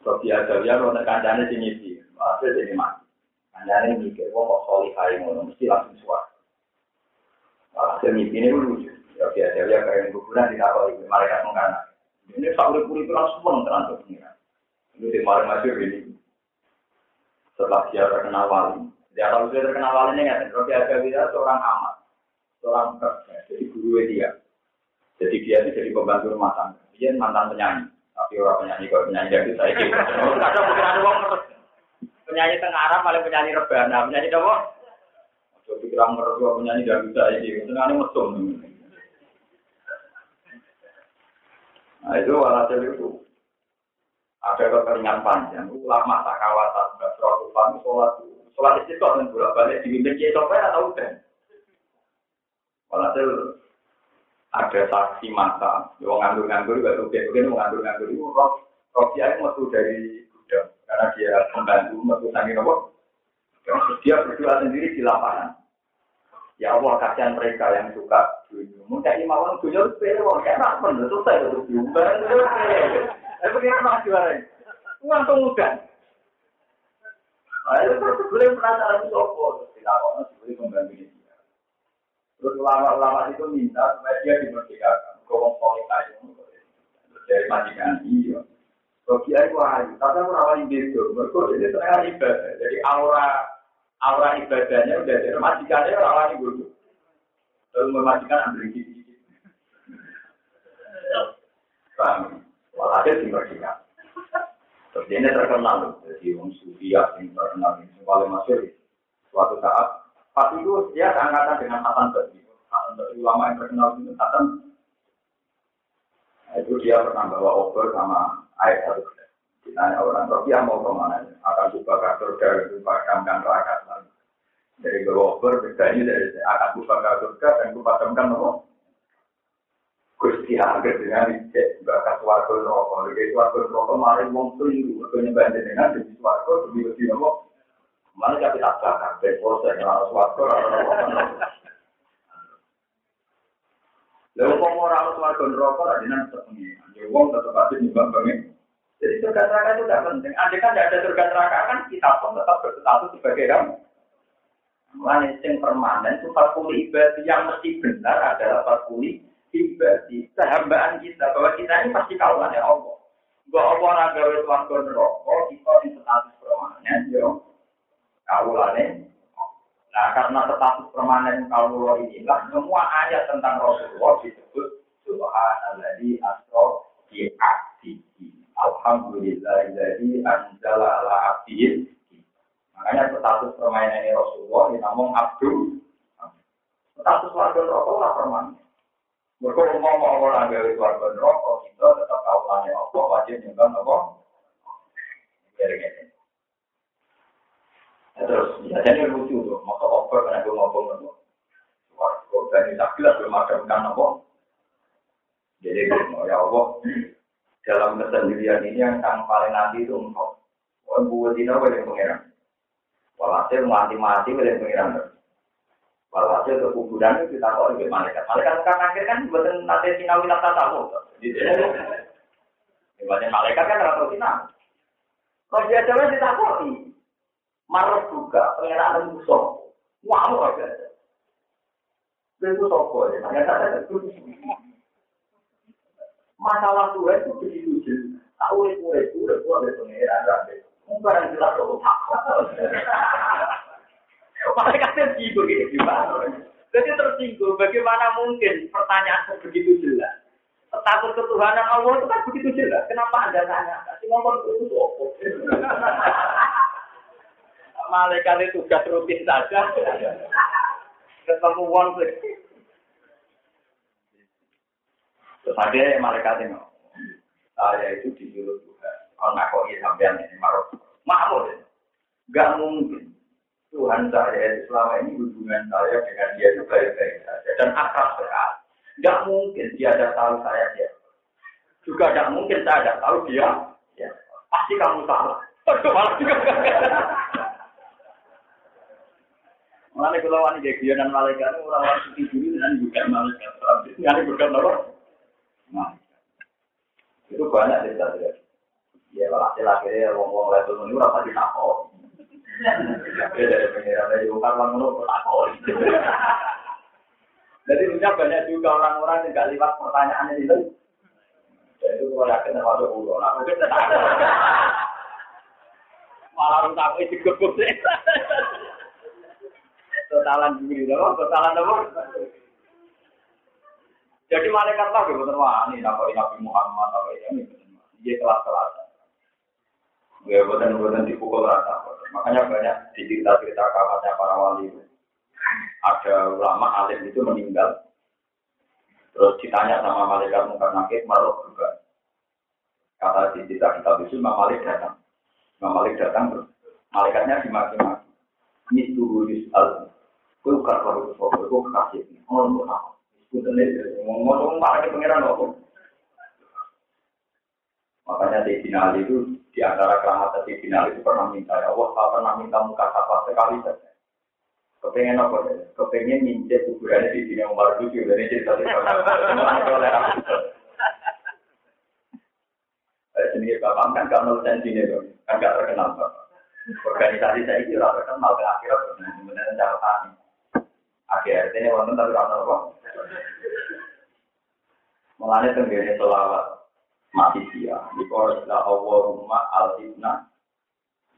Sofia Jawiyah, kalau kancane sih, masih jadi mati. Kancane mikir, wah kok solihai ngono, mesti langsung suara. Hasil mimpi ini lucu. Ya biasa ya kayak kuburan di kapal ini malaikat mengkana. Ini sampai puri itu langsung pun terang pengiran. Ini di malam masuk ini. Setelah dia terkenal wali, dia tahu dia terkenal wali ini kan. Robi dia seorang amat, seorang kerja, jadi guru dia. Jadi dia itu jadi pembantu rumah tangga. Dia mantan penyanyi, tapi orang penyanyi kalau penyanyi dari saya gitu. Ada ada penyanyi tengah Arab paling penyanyi rebana, penyanyi apa? Jadi kira mertua penyanyi dan bisa ini, senangnya mesum. Nah itu walhasil itu. Ada kekeringan panjang, ulama tak kawasan, nggak suatu pan, sholat, sholat itu dan bolak balik dibimbing kiai atau udah. Walhasil ada saksi mata, yang nganggur-nganggur juga tuh, mungkin nganggur-nganggur. Itu roh dia metu dari karena dia membantu sangi nopo. Dia berdua sendiri di lapangan. Ya Allah kasihan mereka yang suka dunia. Mungkin imawan dunia itu sepele, wong kayak nak pun selesai untuk diubah. Eh begini nak juara. Langsung mudah. Ayo terus boleh penasaran itu apa? Tidak apa, boleh membantu dia. Terus ulama-ulama itu minta supaya dia dimerdekakan. Kau solid aja. Dari majikan iya. Dia itu ayu, tapi aku rawani beda. Mereka jadi setengah ibadah. Jadi aura aura ibadahnya udah jadi majikannya lain dulu. Lalu memajikan ambil gigi. Paham? Walhasil dimajikan. Terus ini terkenal, jadi orang sufi yang terkenal ini paling masuk suatu saat. Pas itu dia seangkatan dengan Hasan Basri. Hasan Basri ulama yang terkenal itu Hasan. Dia pernah bawa obor sama air satu Ditanya orang Rofiah mau ke mana? Akan buka surga, buka kamkan neraka. Dari beroper, bedanya dari akan buka surga dan buka kamkan nopo. Gusti Agar dengan ijek bakat warga rokok. Jadi warga rokok mari wong keliru. Mereka nyembah dengan jadi warga lebih lebih nopo. Mana jadi tak bakar. Ben proses harus warga rokok. Lalu kok orang harus warga rokok ada nanti sepengi. Jadi wong tetap aja nyembah banget. Jadi surga neraka itu tidak penting. Andai kan tidak ada surga neraka kan kita pun tetap berstatus sebagai ram. Mulanya yang permanen itu fakuli ibadah yang mesti benar adalah fakuli ibadi, sehambaan kita bahwa kita ini pasti kawalan ya Allah. Gak apa orang gawe suarga neraka, kita di status permanen, yo kawalan Nah, karena status permanen kawalan inilah semua ayat tentang Rasulullah disebut Subhanalladzi asra bi. Alhamdulillah jadi anjala ala abdihi. Makanya status permainan Rasulullah namun abdu. Status warga neraka lah permanen. Mereka mau keluarga neraka, kita tetap apa, wajib nyembah apa. Terus, ya jadi lucu tuh, maka over karena gue ngomong apa. Warga dari sakilah belum ada kan apa. Jadi, ya Allah, dalam kesendirian ini yang paling nanti itu engkau. Wah, buat ini apa yang pengiran? Walhasil mati-mati oleh pengiran. Walhasil ke kuburan itu kita kok lebih malaikat. Malaikat kan akhir kan buatan nanti sinau kita tahu. Ibaratnya malaikat kan rata sinau. Kalau dia coba ditakoi, marah juga pengenalan musuh. Wah, mau aja. Itu sopo ya, hanya saya itu. Masalah tua itu begitu jelas. Tahu itu, itu, itu, ada pengenalan. Mungkin yang jelas itu. Malaikatnya tidur gitu gimana? Jadi tersinggung, bagaimana mungkin pertanyaan begitu jelas? Status ketuhanan Allah itu kan begitu jelas. Kenapa Anda tanya? Kasih ngomong itu apa? Malaikat itu tugas rutin saja. Ketemu uang sih. Terus ada malaikat ini. Saya itu disuruh Tuhan. Kalau nggak kok sampean ini marah. Mahmud. Gak mungkin. Tuhan saya selama ini hubungan saya dengan dia itu baik-baik saja dan akrab sekali. Tidak mungkin dia ada tahu saya dia. Juga tidak mungkin saya ada tahu dia. Ya. Pasti kamu salah. malah juga. Mengenai kalau wanita dia dan malaikat orang-orang seperti dulu dengan bukan malaikat. Ini bukan apa? Nah, itu banyak cerita dia. Ya, hasil akhirnya ngomong level ini. Jadi punya banyak juga orang-orang yang gak lihat pertanyaan itu. Jadi itu kalau yakin sama ada ulo, malah rusak itu gebuk sih. Totalan diri, dong, totalan dong. Jadi malaikat lah gitu, wah ini Nabi Muhammad, apa ini, dia kelas-kelas. Ya, buatan-buatan dipukul rata. Makanya banyak di cerita-cerita kamarnya para wali. Ada ulama alim itu meninggal. Terus ditanya sama malaikat muka nakit, marok juga. Kata di cerita kita itu, Imam Malik datang. Imam Malik datang, terus malaikatnya dimaki-maki. Ini tuh Yus'al. Gue bukan kalau itu, gue kekasih. Ngomong apa? Gue tenis, ngomong-ngomong, ngomong. Makanya di final itu di antara keramat di final itu pernah minta ya Allah, saya pernah minta muka apa sekali saja. Kepengen apa ya? Kepengen nyincet kuburannya di sini Umar lucu dari cerita. Sendiri bapak kan gak nol sini kan gak terkenal bapak. Organisasi saya itu terkenal ke akhirat sebenarnya cara tani. Akhirnya ini wonten tapi rasa apa? Mulanya tenggine selawat mati dia. Jika la Allahumma al-fitnah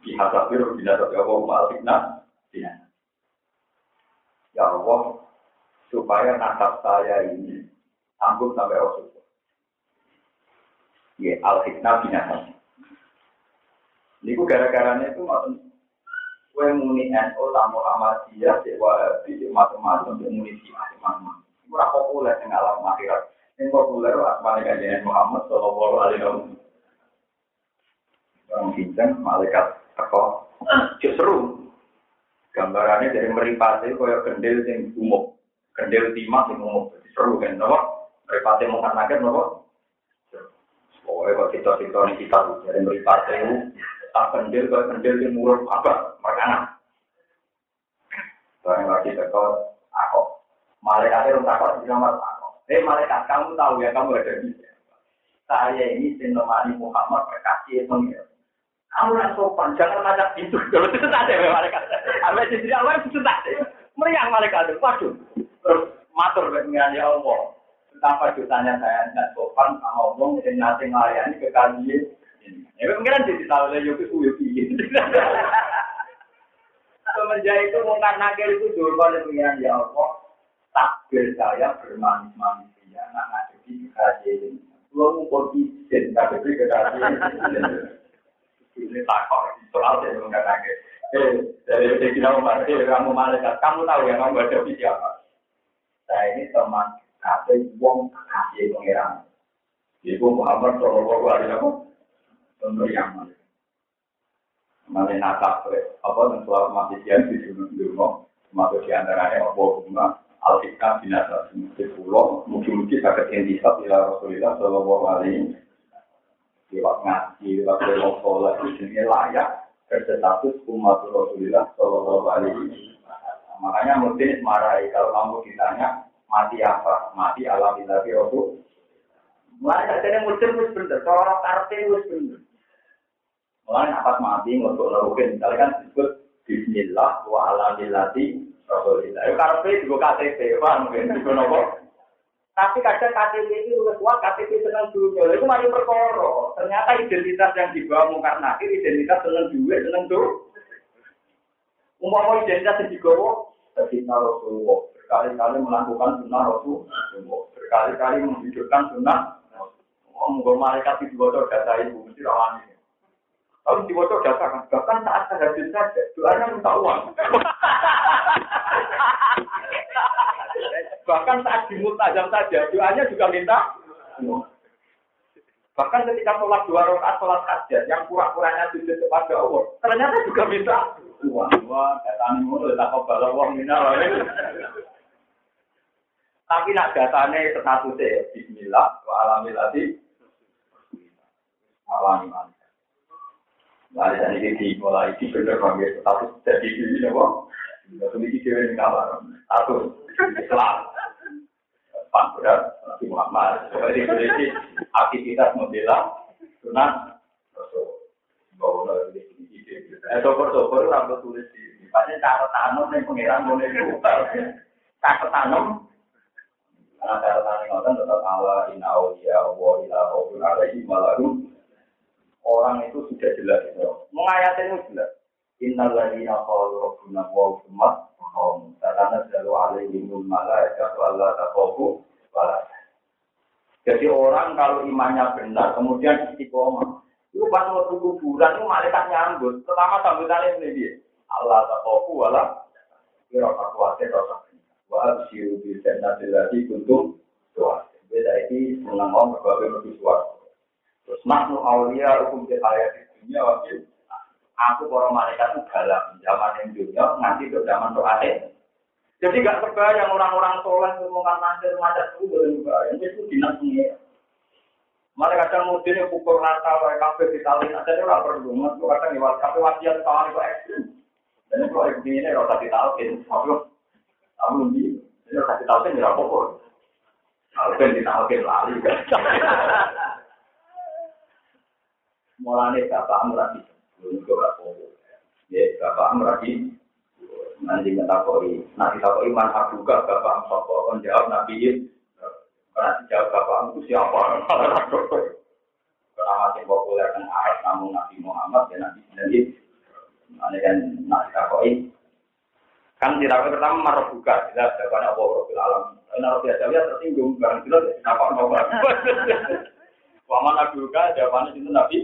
dihadapir bila tapi Allahumma al-fitnah Ya Allah, supaya nasab saya ini sanggup sampai Rasulullah. Ya, al-fitnah binatang. Ini gara-garanya itu maksud Kue muni NU tamu Ahmadiyah, cek wahabi, macam-macam, cek muni siapa, macam-macam. Kurang populer dengan alam akhirat. Yang populer asmane kajian Muhammad Shallallahu Alaihi Wasallam. Orang bincang malaikat teko seru. Gambarannya dari meripati kaya kendil yang umum, kendil timah yang umum, seru kan, apa? Meripati mungkin nakir nopo. Pokoknya kok kita-kita ini kita dari meripati itu tak kendil, kalau kendil di mulut apa makanan. Barang lagi tekor, aku. Malaikat itu takut di kamar aku. Eh malaikat kamu tahu ya kamu ada di Saya ini senomani Muhammad berkasih pengira. Kamu nak sopan, jangan macam itu. Kalau itu ada malaikat. Apa sih awal itu tak ada. Meriang malaikat itu, waduh. Terus matur dengan ya Allah. Betapa dosanya saya tidak sopan sama Allah yang nanti melayani ke kalian. Ya pengiran jadi tahu lah yuk Semenjak itu mungkin nakir itu jorban dengan ya Allah. Takbir saya bermanis-manis ya. Nak ngadepi kajian. Gua ngumpul izin, ngadepi kajian. Ini takor, soal saya mungkin nakir. Eh, dari Sayyidina Umar, eh, kamu malaikat, kamu tahu yang kamu hadapi siapa? Saya ini teman kata wong kasih pengiran. Ibu Muhammad Shallallahu Alaihi Wasallam untuk yang mana? Mana nakap apa dan soal masih siap di dunia dunia, termasuk di antaranya apa bunga al-hikmah binasa di pulau, mungkin-mungkin sakit intisab ila Rasulullah Shallallahu Alaihi lewat ngaji, lewat lewat sholat, ini layak berstatus umat Rasulullah Shallallahu Alaihi Makanya mungkin marahi kalau kamu ditanya mati apa? Mati alhamdulillah Rasul. Mulai katanya muslim wis bener, orang karpe wis bener. Mulai apa mati untuk lakukan, misalnya kan disebut Bismillah wa alhamdulillahi Rasulillah. Ya karpe juga KTP, paham mungkin juga nopo. Tapi kadang KTP itu lebih kuat, KTP senang dunia. Itu masih perkara. Ternyata identitas yang dibawa mungkar nakir, identitas senang duit, senang tuh. Umpama identitas yang dibawa, Sayyidina Rasulullah berkali-kali melakukan sunnah Rasulullah berkali-kali menghidupkan sunnah Oh, mungkin malaikat di bocor data ibu mesti rawani. Kalau data kan, bahkan saat tahajud saja, doanya minta uang. bahkan saat di mutajam saja, doanya juga minta uang. Bahkan ketika sholat dua rakaat sholat hajat yang pura-puranya sujud kepada Allah, ternyata juga minta uang. Wah, datanya mulu, tak kebal uang minal. Tapi nak datanya statusnya Bismillah, wa alamilati. Nah, dan ini dimulai di bener panggil status jadi ini apa? Tidak ini dewi ini kamar. Status Islam. Pak Berat, Nabi Muhammad. Jadi ini aktivitas membela sunnah sini Eh, sopor-sopor rambut tulis di Pasti cara tanam yang pengiran boleh buka. Cara tanam. Karena cara tanam ngotot tetap Allah inna awliya wa ila alaihi malarum. Orang itu sudah jelas itu. Mengayatin itu jelas. Innal ladina qalu rabbuna wa umat kaum. Karena selalu alaihimul malaikat wala taqafu wala. Jadi orang kalau imannya benar, kemudian istiqomah, itu pas waktu kuburan itu malaikat nyambut. Pertama sambutannya ini dia. Allah taqafu wala. Kira kekuatan rasa. Wa absyiru bi jannatil lati kuntum doa. Beda om berbagai lebih suara. Terus nahnu aulia hukum di ayat di dunia wakil. Aku para malaikat itu galam zaman yang dunia nanti ke zaman doa Jadi gak terbayang orang-orang soleh ngomongkan nanti macam itu boleh juga. Yang itu dinas pengira. Mereka kadang mungkin yang pukul rata, kayak kafe di tali, ada orang perlu. Mereka kadang lewat kafe wasiat kawan itu ekstrim. Dan kalau yang begini rasa ditalkin, aku aku lebih, ini rasa ditalkin ya apa Kalau kan ditalkin lali kan. Mulanya bapak merati, belum juga Ya, bapak merati, nanti kita koi, nanti kita koi man abuka bapak sopo, kon jawab nabi karena dijawab bapak itu siapa? Karena masih populer kan Arab namun Nabi Muhammad dan Nabi sendiri. Nanti kan nanti kita koi, kan tidak pertama marah buka, jelas jawabannya apa Rabbil Alam. Karena Rabbi Adawiyah tersinggung, barang jelas kenapa nomor. Waman abuka jawabannya itu Nabi.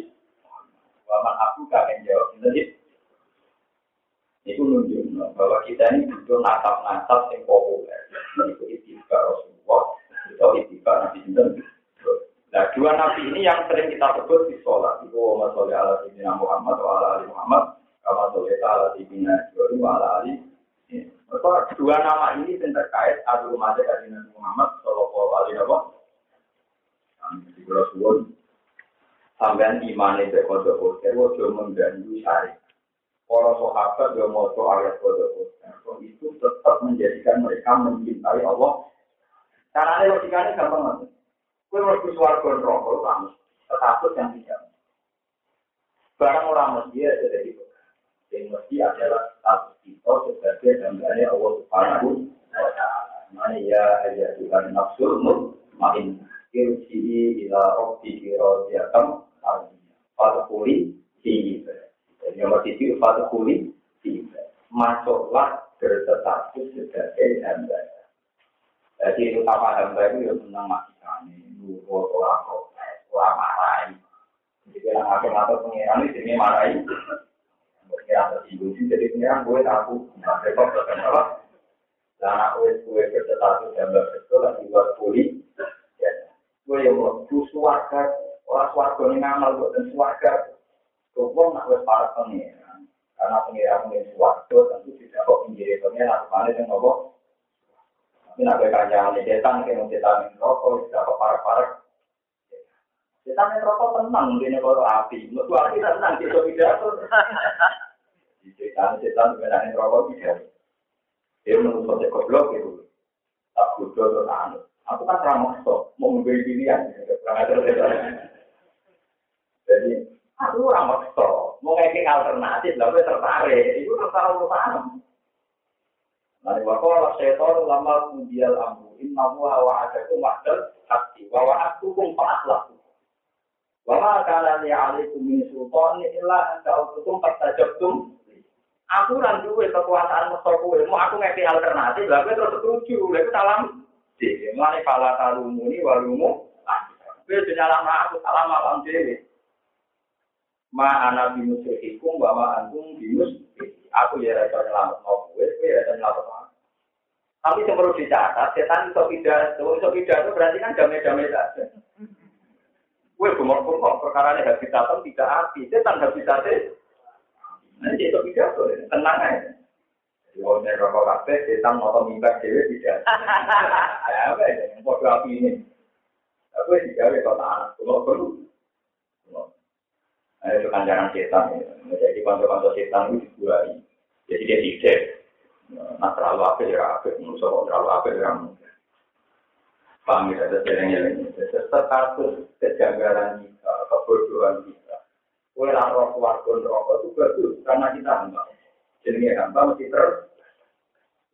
Waman abuka yang jawab sendiri. Itu nunjuk bahwa kita ini butuh nasab-nasab yang populer. Mengikuti tiga Rasulullah, atau tiga Nabi Sinten. Nah, dua nabi ini yang sering kita sebut di sholat. Itu wa sholli ala sayyidina Muhammad wa ala ali Muhammad. Kama sholli ala sayyidina wa ala ali. Dua nama ini yang terkait adu umat dari Nabi Muhammad Shallallahu Alaihi Wasallam kula suwun sampean imane be kodok koster ojo mengganggu syariat. Para sahabat yang mau ayat kodok itu tetap menjadikan mereka mencintai Allah. Caranya logikanya gampang banget. Kue ke suarga neraka kamu status yang tidak. Barang orang mesti ada di yang mesti adalah status kita sebagai gambarnya Allah Subhanahu wa Ta'ala. Mana ya ayat Tuhan makin irji'i ila rabbi radiyatan Fatkuli fi Jadi nomor tiga fatkuli fi Masuklah berstatus sebagai hamba. Jadi utama hamba itu yang senang mati nurut orang protes, orang marahi. Jadi yang akan atau pengiran ini marahi. Pengiran tersinggung jadi pengiran gue tahu. Nah, besok terkenal dan aku gue berstatus gambar betul lagi buat pulih. Gue yang mau suarga, orang suarga ini ngamal buat dan suarga. Gue nak gue para pengiran. Karena pengiran pengiran suarga tentu tidak kok pinggir. Aku mana yang ngomong. Tapi nak gue kanjang nih setan, kayak setan yang rokok, tidak kok parah-parah. Setan yang rokok tenang, ini kalau api. Menurut api tenang, dia pidato. Setan, setan sebenarnya rokok pidato. Dia menurut saya goblok itu. Tak bodoh atau anu. Aku kan ramah sok, mau membeli pilihan. Jadi, aku ramah sok, mau ngekik alternatif, lalu tertarik. Itu tertarik untuk paham. Nah, wakola setor lama kudial amru. Inna huwa wa'adaku ma'dal hati. Wa wa'adukum fa'atlahu. Wa ma kana li alaikum min sultan illa anta utukum fastajabtum Aku ora duwe kekuasaan mesti kowe, mau aku ngeki alternatif, lha kowe terus setuju, lha iku salam. Jadi, mulai pala talumu ini walumu, kowe dinyalam aku salam alam dhewe. Ma ana binus ikum wa ma antum binus aku ya rasa nyelamat mau kowe, kowe ya rasa nyelamat. Tapi yang perlu dicatat, setan itu pidato, itu pidato berarti kan damai-damai saja. Kue bumor-bumor, perkara ini tidak api, setan habitatnya Nanti itu pidato, tenang aja. Kalau nek rokok kafe, setan mau mimbar dewe tidak. Ya ya, yang api ini. Aku sih gawe kota anak, kalau perlu. Nah, itu kanjaran setan. Jadi kantor-kantor setan itu dibuai. Jadi dia tidak. Nah, terlalu apa ya, apa. Menurut terlalu apa ya, Paham ya, ada jalan-jalan. Status kejanggalan kita, kebodohan kita. Kue roh keluarga rokok itu bagus karena kita hamba. Jadi hamba mesti terus.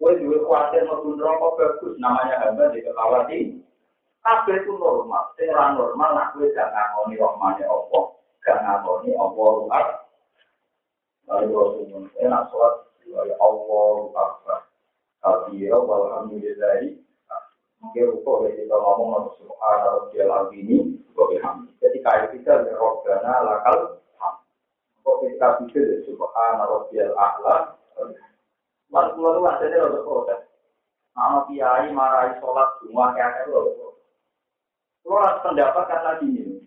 Kue juga khawatir mau rokok bagus namanya hamba di kekhawati. Kabeh itu normal. Sing normal nak kue gak ngakoni rahmane Allah, gak ngakoni Allah ruhat. Lalu enak sholat ya Allah. Mungkin ya kita ngomong ini, Jadi kayak kita ya lakal kok kita pikir ya subhana rabbiyal a'la Lan kula lu asline lho protes. Nama kiai marahi sholat semua kayak pendapat karena gini.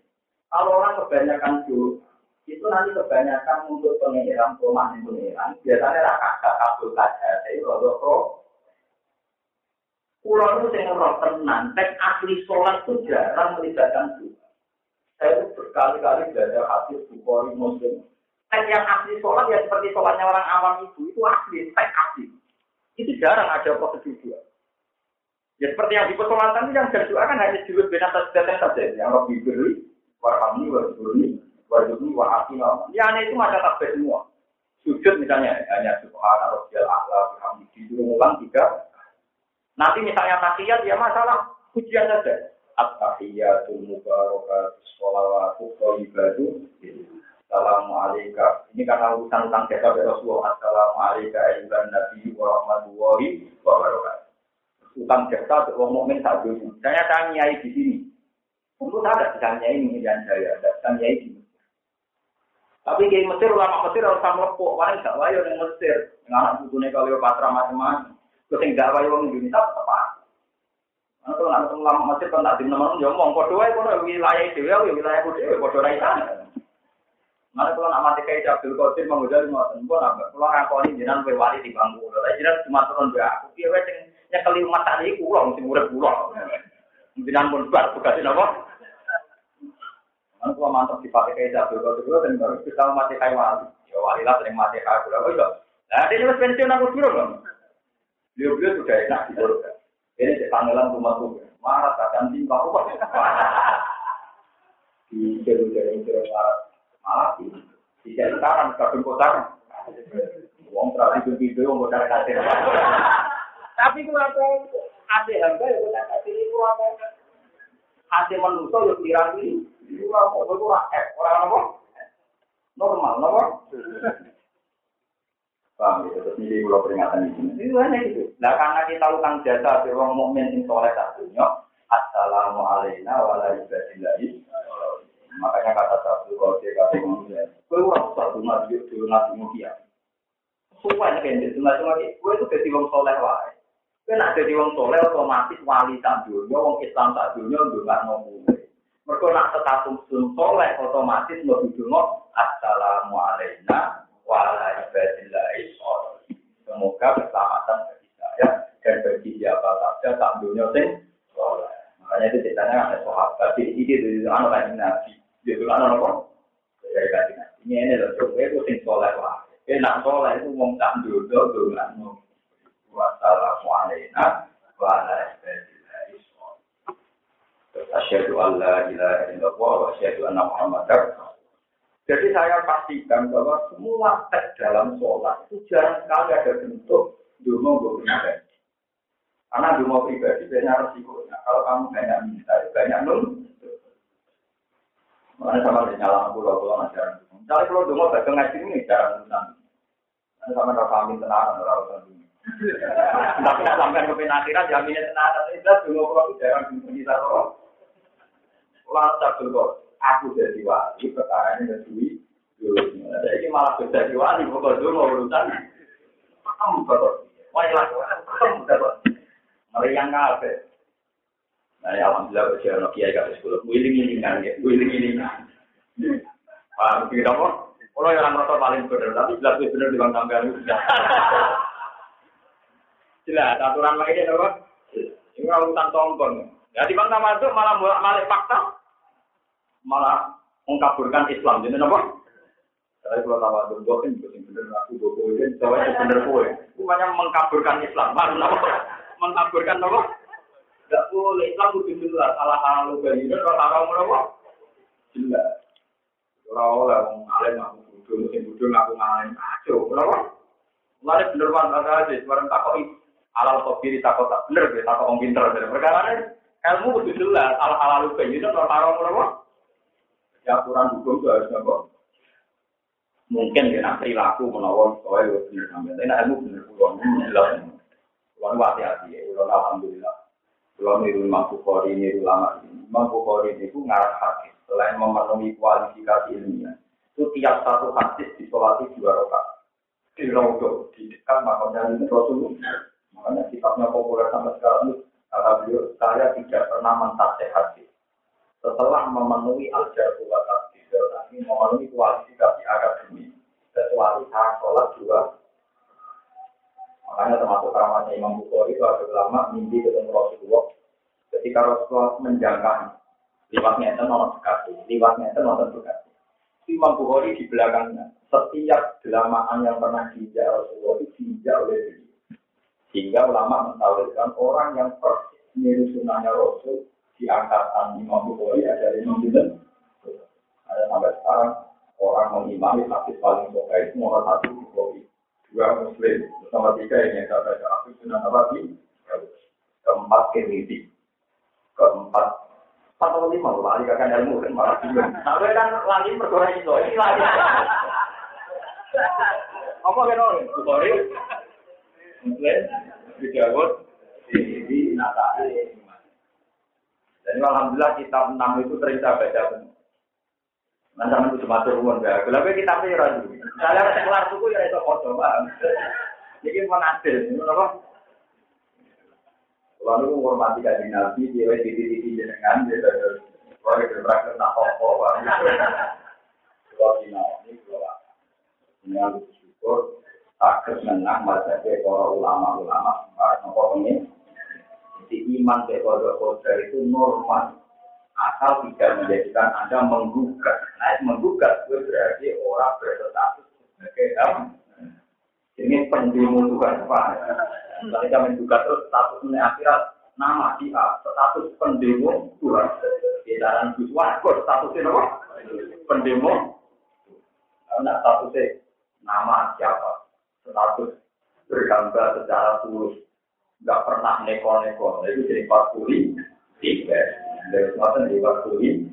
Kalau orang kebanyakan dulu itu nanti kebanyakan untuk pengirang rumah yang pengirang biasanya rakyat kabul saja jadi rodo pro pulau itu saya roh tenang tek asli sholat itu jarang melibatkan Tuhan saya itu berkali-kali belajar hadis bukhari muslim Teks yang asli sholat ya seperti sholatnya orang awam itu, itu asli, teks asli. Itu jarang ada prosedur dua. Ya seperti yang di pesolatan yang berdoa kan hanya jurus bina tasdatnya saja. Yang lebih beri, warhamni, warhamni, warhamni, warhamni. Ya aneh itu ada tasbih semua. Sujud misalnya, hanya subhanallah, rabbiyal a'la, bihamdi, diulang tiga. Nanti misalnya tahiyat, ya masalah pujian saja. At-tahiyatul mubarakatus sholawatu thayyibatu Assalamualaikum. Ini karena urusan tentang jasa Rasulullah. Assalamualaikum ayuhan Nabi wa rahmatullahi wa barakatuh. Utang jasa untuk mukmin tak dulu. Saya tanya di sini. Tentu ada bisa nyai ini dan saya, ada bisa nyai di Tapi di Mesir, ulama Mesir harus sama lepuk. Wah, gak wayo di Mesir. Anak putune Cleopatra macam-macam. Terus yang gak wayo di Indonesia, tepat. Kalau anak ulama Mesir kan tak di mana-mana, ngomong. Kodoh aja, wilayah itu, wilayah itu, kodoh raisa. Mana kalau nak mati kayak Abdul Qadir mengujar lima tahun pun apa? Kalau ngakoni jinan berwali di bangku, jinan cuma turun dua. Aku kira yang nyekeli umat tadi kurang mesti murid kurang. Jinan pun bar tugasin apa? Kan kalau mantap dipakai kayak jatuh, kalau dulu dan baru kita mati kayak wali. Ya wali lah sering mati kayak gula. Oh iya. Nah, ini mas pensiun aku dulu loh. Beliau-beliau sudah enak di surga. Ini panggilan rumah tuh. Marah kadang tinggal kok. Di jero-jero jero marah. Malah di sekarang kadang kotak. Uang terakhir itu mau cari kasih. Tapi kurang apa? Ada hamba ya kita kasih ini kurang apa? Ada manusia yang dirapi. Itu kurang apa? Itu kurang F. Orang apa? Normal, apa? Paham gitu, terus ini kalau peringatan di sini. Itu hanya gitu. Nah karena kita utang jasa di orang mukmin yang soleh satunya, Assalamualaikum warahmatullahi wabarakatuh. Makanya kata satu kalau dia kata manusia, gue orang satu nabi dulu nabi mulia. Semua yang kayak gitu, nabi mulia, gue itu jadi orang soleh wae. Gue nak jadi orang soleh otomatis wali tak dunia, orang Islam tak dunia, nggak ngomong. Mereka nak status soleh otomatis mau duduk Assalamualaikum wala ibadillahi Semoga keselamatan bagi saya dan bagi siapa saja tak dunia sing Makanya itu ceritanya ada sahabat di ini itu anak lagi nabi. Itu anak apa? Kaji nabi. Ini ini loh, coba itu sing soleh lah. Enak soleh itu mau tak dunia dunia. Wassalamualaikum wala ibadillahi Asyhadu an la ilaha illallah wa asyhadu anna Muhammadar jadi saya pastikan bahwa semua teks dalam sholat itu jarang sekali ada bentuk dungo pribadi. Karena dungo pribadi banyak resikonya. Kalau kamu banyak minta, banyak nul. Makanya sama dengan nyala pulau pulau jarang. Misalnya kalau dungo baca ngaji ini jarang nul. Karena sama rasa amin tenang, orang dunia. Tapi nak sampai ke penakhiran jaminnya tenang. Tapi jelas dungo pulau jarang bisa loh. Lantas dulu aku jadi wali, perkara ini jadi Jadi ini malah jadi wali, pokok dulu urusan. Kamu betul. Wali lah, kamu betul. Yang kafe. Nah, ya alhamdulillah berjalan no kiai kasih sekolah. Wiling ilingan ya, wiling ilingan. Paham begitu apa? Kalau yang merasa paling benar, tapi jelas benar di bang tangga Jelas, aturan lagi apa? Ini urusan tombol. Ya di bang itu malah malah fakta malah mengkaburkan Islam. Jadi apa? Saya kalau tahu ada gue kan juga bener aku gue gue Jawa itu bener gue. Bukannya mengkaburkan Islam. Mana apa? Mengkaburkan apa? Tidak boleh Islam itu jelas. Salah hal lu dari itu kalau haram apa? Jelas. Orang orang alim aku bodoh, musim bodoh aku ngalim kacau. Kenapa? Mulai bener banget aja. Sekarang takoi alal kopi takut tak bener, takut orang pinter. Perkara ilmu itu jelas. Hal hal lu dari itu kalau haram apa? Ya aturan hukum itu harus apa? Mungkin kena perilaku menawan soal itu benar sampai. Tapi ilmu benar pulau ini jelas. Pulau hati-hati ya. Pulau alhamdulillah. Pulau niru Imam Bukhari niru lama ini. Imam Bukhari itu ngarah hadis. Selain memenuhi kualifikasi ilmiah, itu tiap satu hadis disolati dua rakaat. Di Raudhah, di dekat makamnya Rasulullah. Makanya kitabnya populer sampai sekarang kata beliau, saya tidak pernah mentafsir hadis setelah memenuhi al-jarhu wa ini memenuhi kualifikasi akademi kecuali saat sholat juga. Makanya termasuk keramatnya Imam Bukhari itu ada ulama mimpi ketemu Rasulullah. Ketika Rasulullah menjangkau liwatnya itu nomor sekali liwatnya itu nomor sekali Imam Bukhari di belakangnya setiap delamaan yang pernah diinjak Rasulullah itu diinjak oleh beliau sehingga ulama mentawilkan orang yang persis mirip sunnahnya Rasul di angkatan Imam Bukhari ada Imam Bukhari ada sampai sekarang orang mengimami hadis paling pokok itu nomor satu Bukhari. Dua Muslim nomor tiga yang saya baca aku sudah nabi keempat Tirmidzi. Keempat. Empat atau lima lagi kakak ilmu kan malah bingung tapi kan lagi perkara itu. Ini lagi. Apa kan orang Bukhari. Muslim Dawud di dan alhamdulillah kitab enam itu sering baca. Nanti sama itu cuma turun ya. Kenapa kita pira dulu? Saya ada kelar suku ya itu foto. Jadi mau nasil, ini apa? Lalu menghormati kajian nabi, dia di titik jenengan, dia terus kalau kita berakhir tak apa, paham? Kalau kalau dengan bersyukur, tak menang masa para ulama-ulama, para ini. Jadi iman kodok itu normal. asal tidak menjadikan anda menggugat. Nah, menggugat itu berarti orang berstatus sebagai apa? Ini pendemo Tuhan apa? Ketika menggugat terus statusnya akhirat nama dia status pendemo Tuhan. Di dalam siswa kok statusnya apa? Pendemo. Karena statusnya nama siapa? Status berhamba secara tulus. Nggak pernah neko-neko. Itu jadi 40 tiga. Dari semacam di 40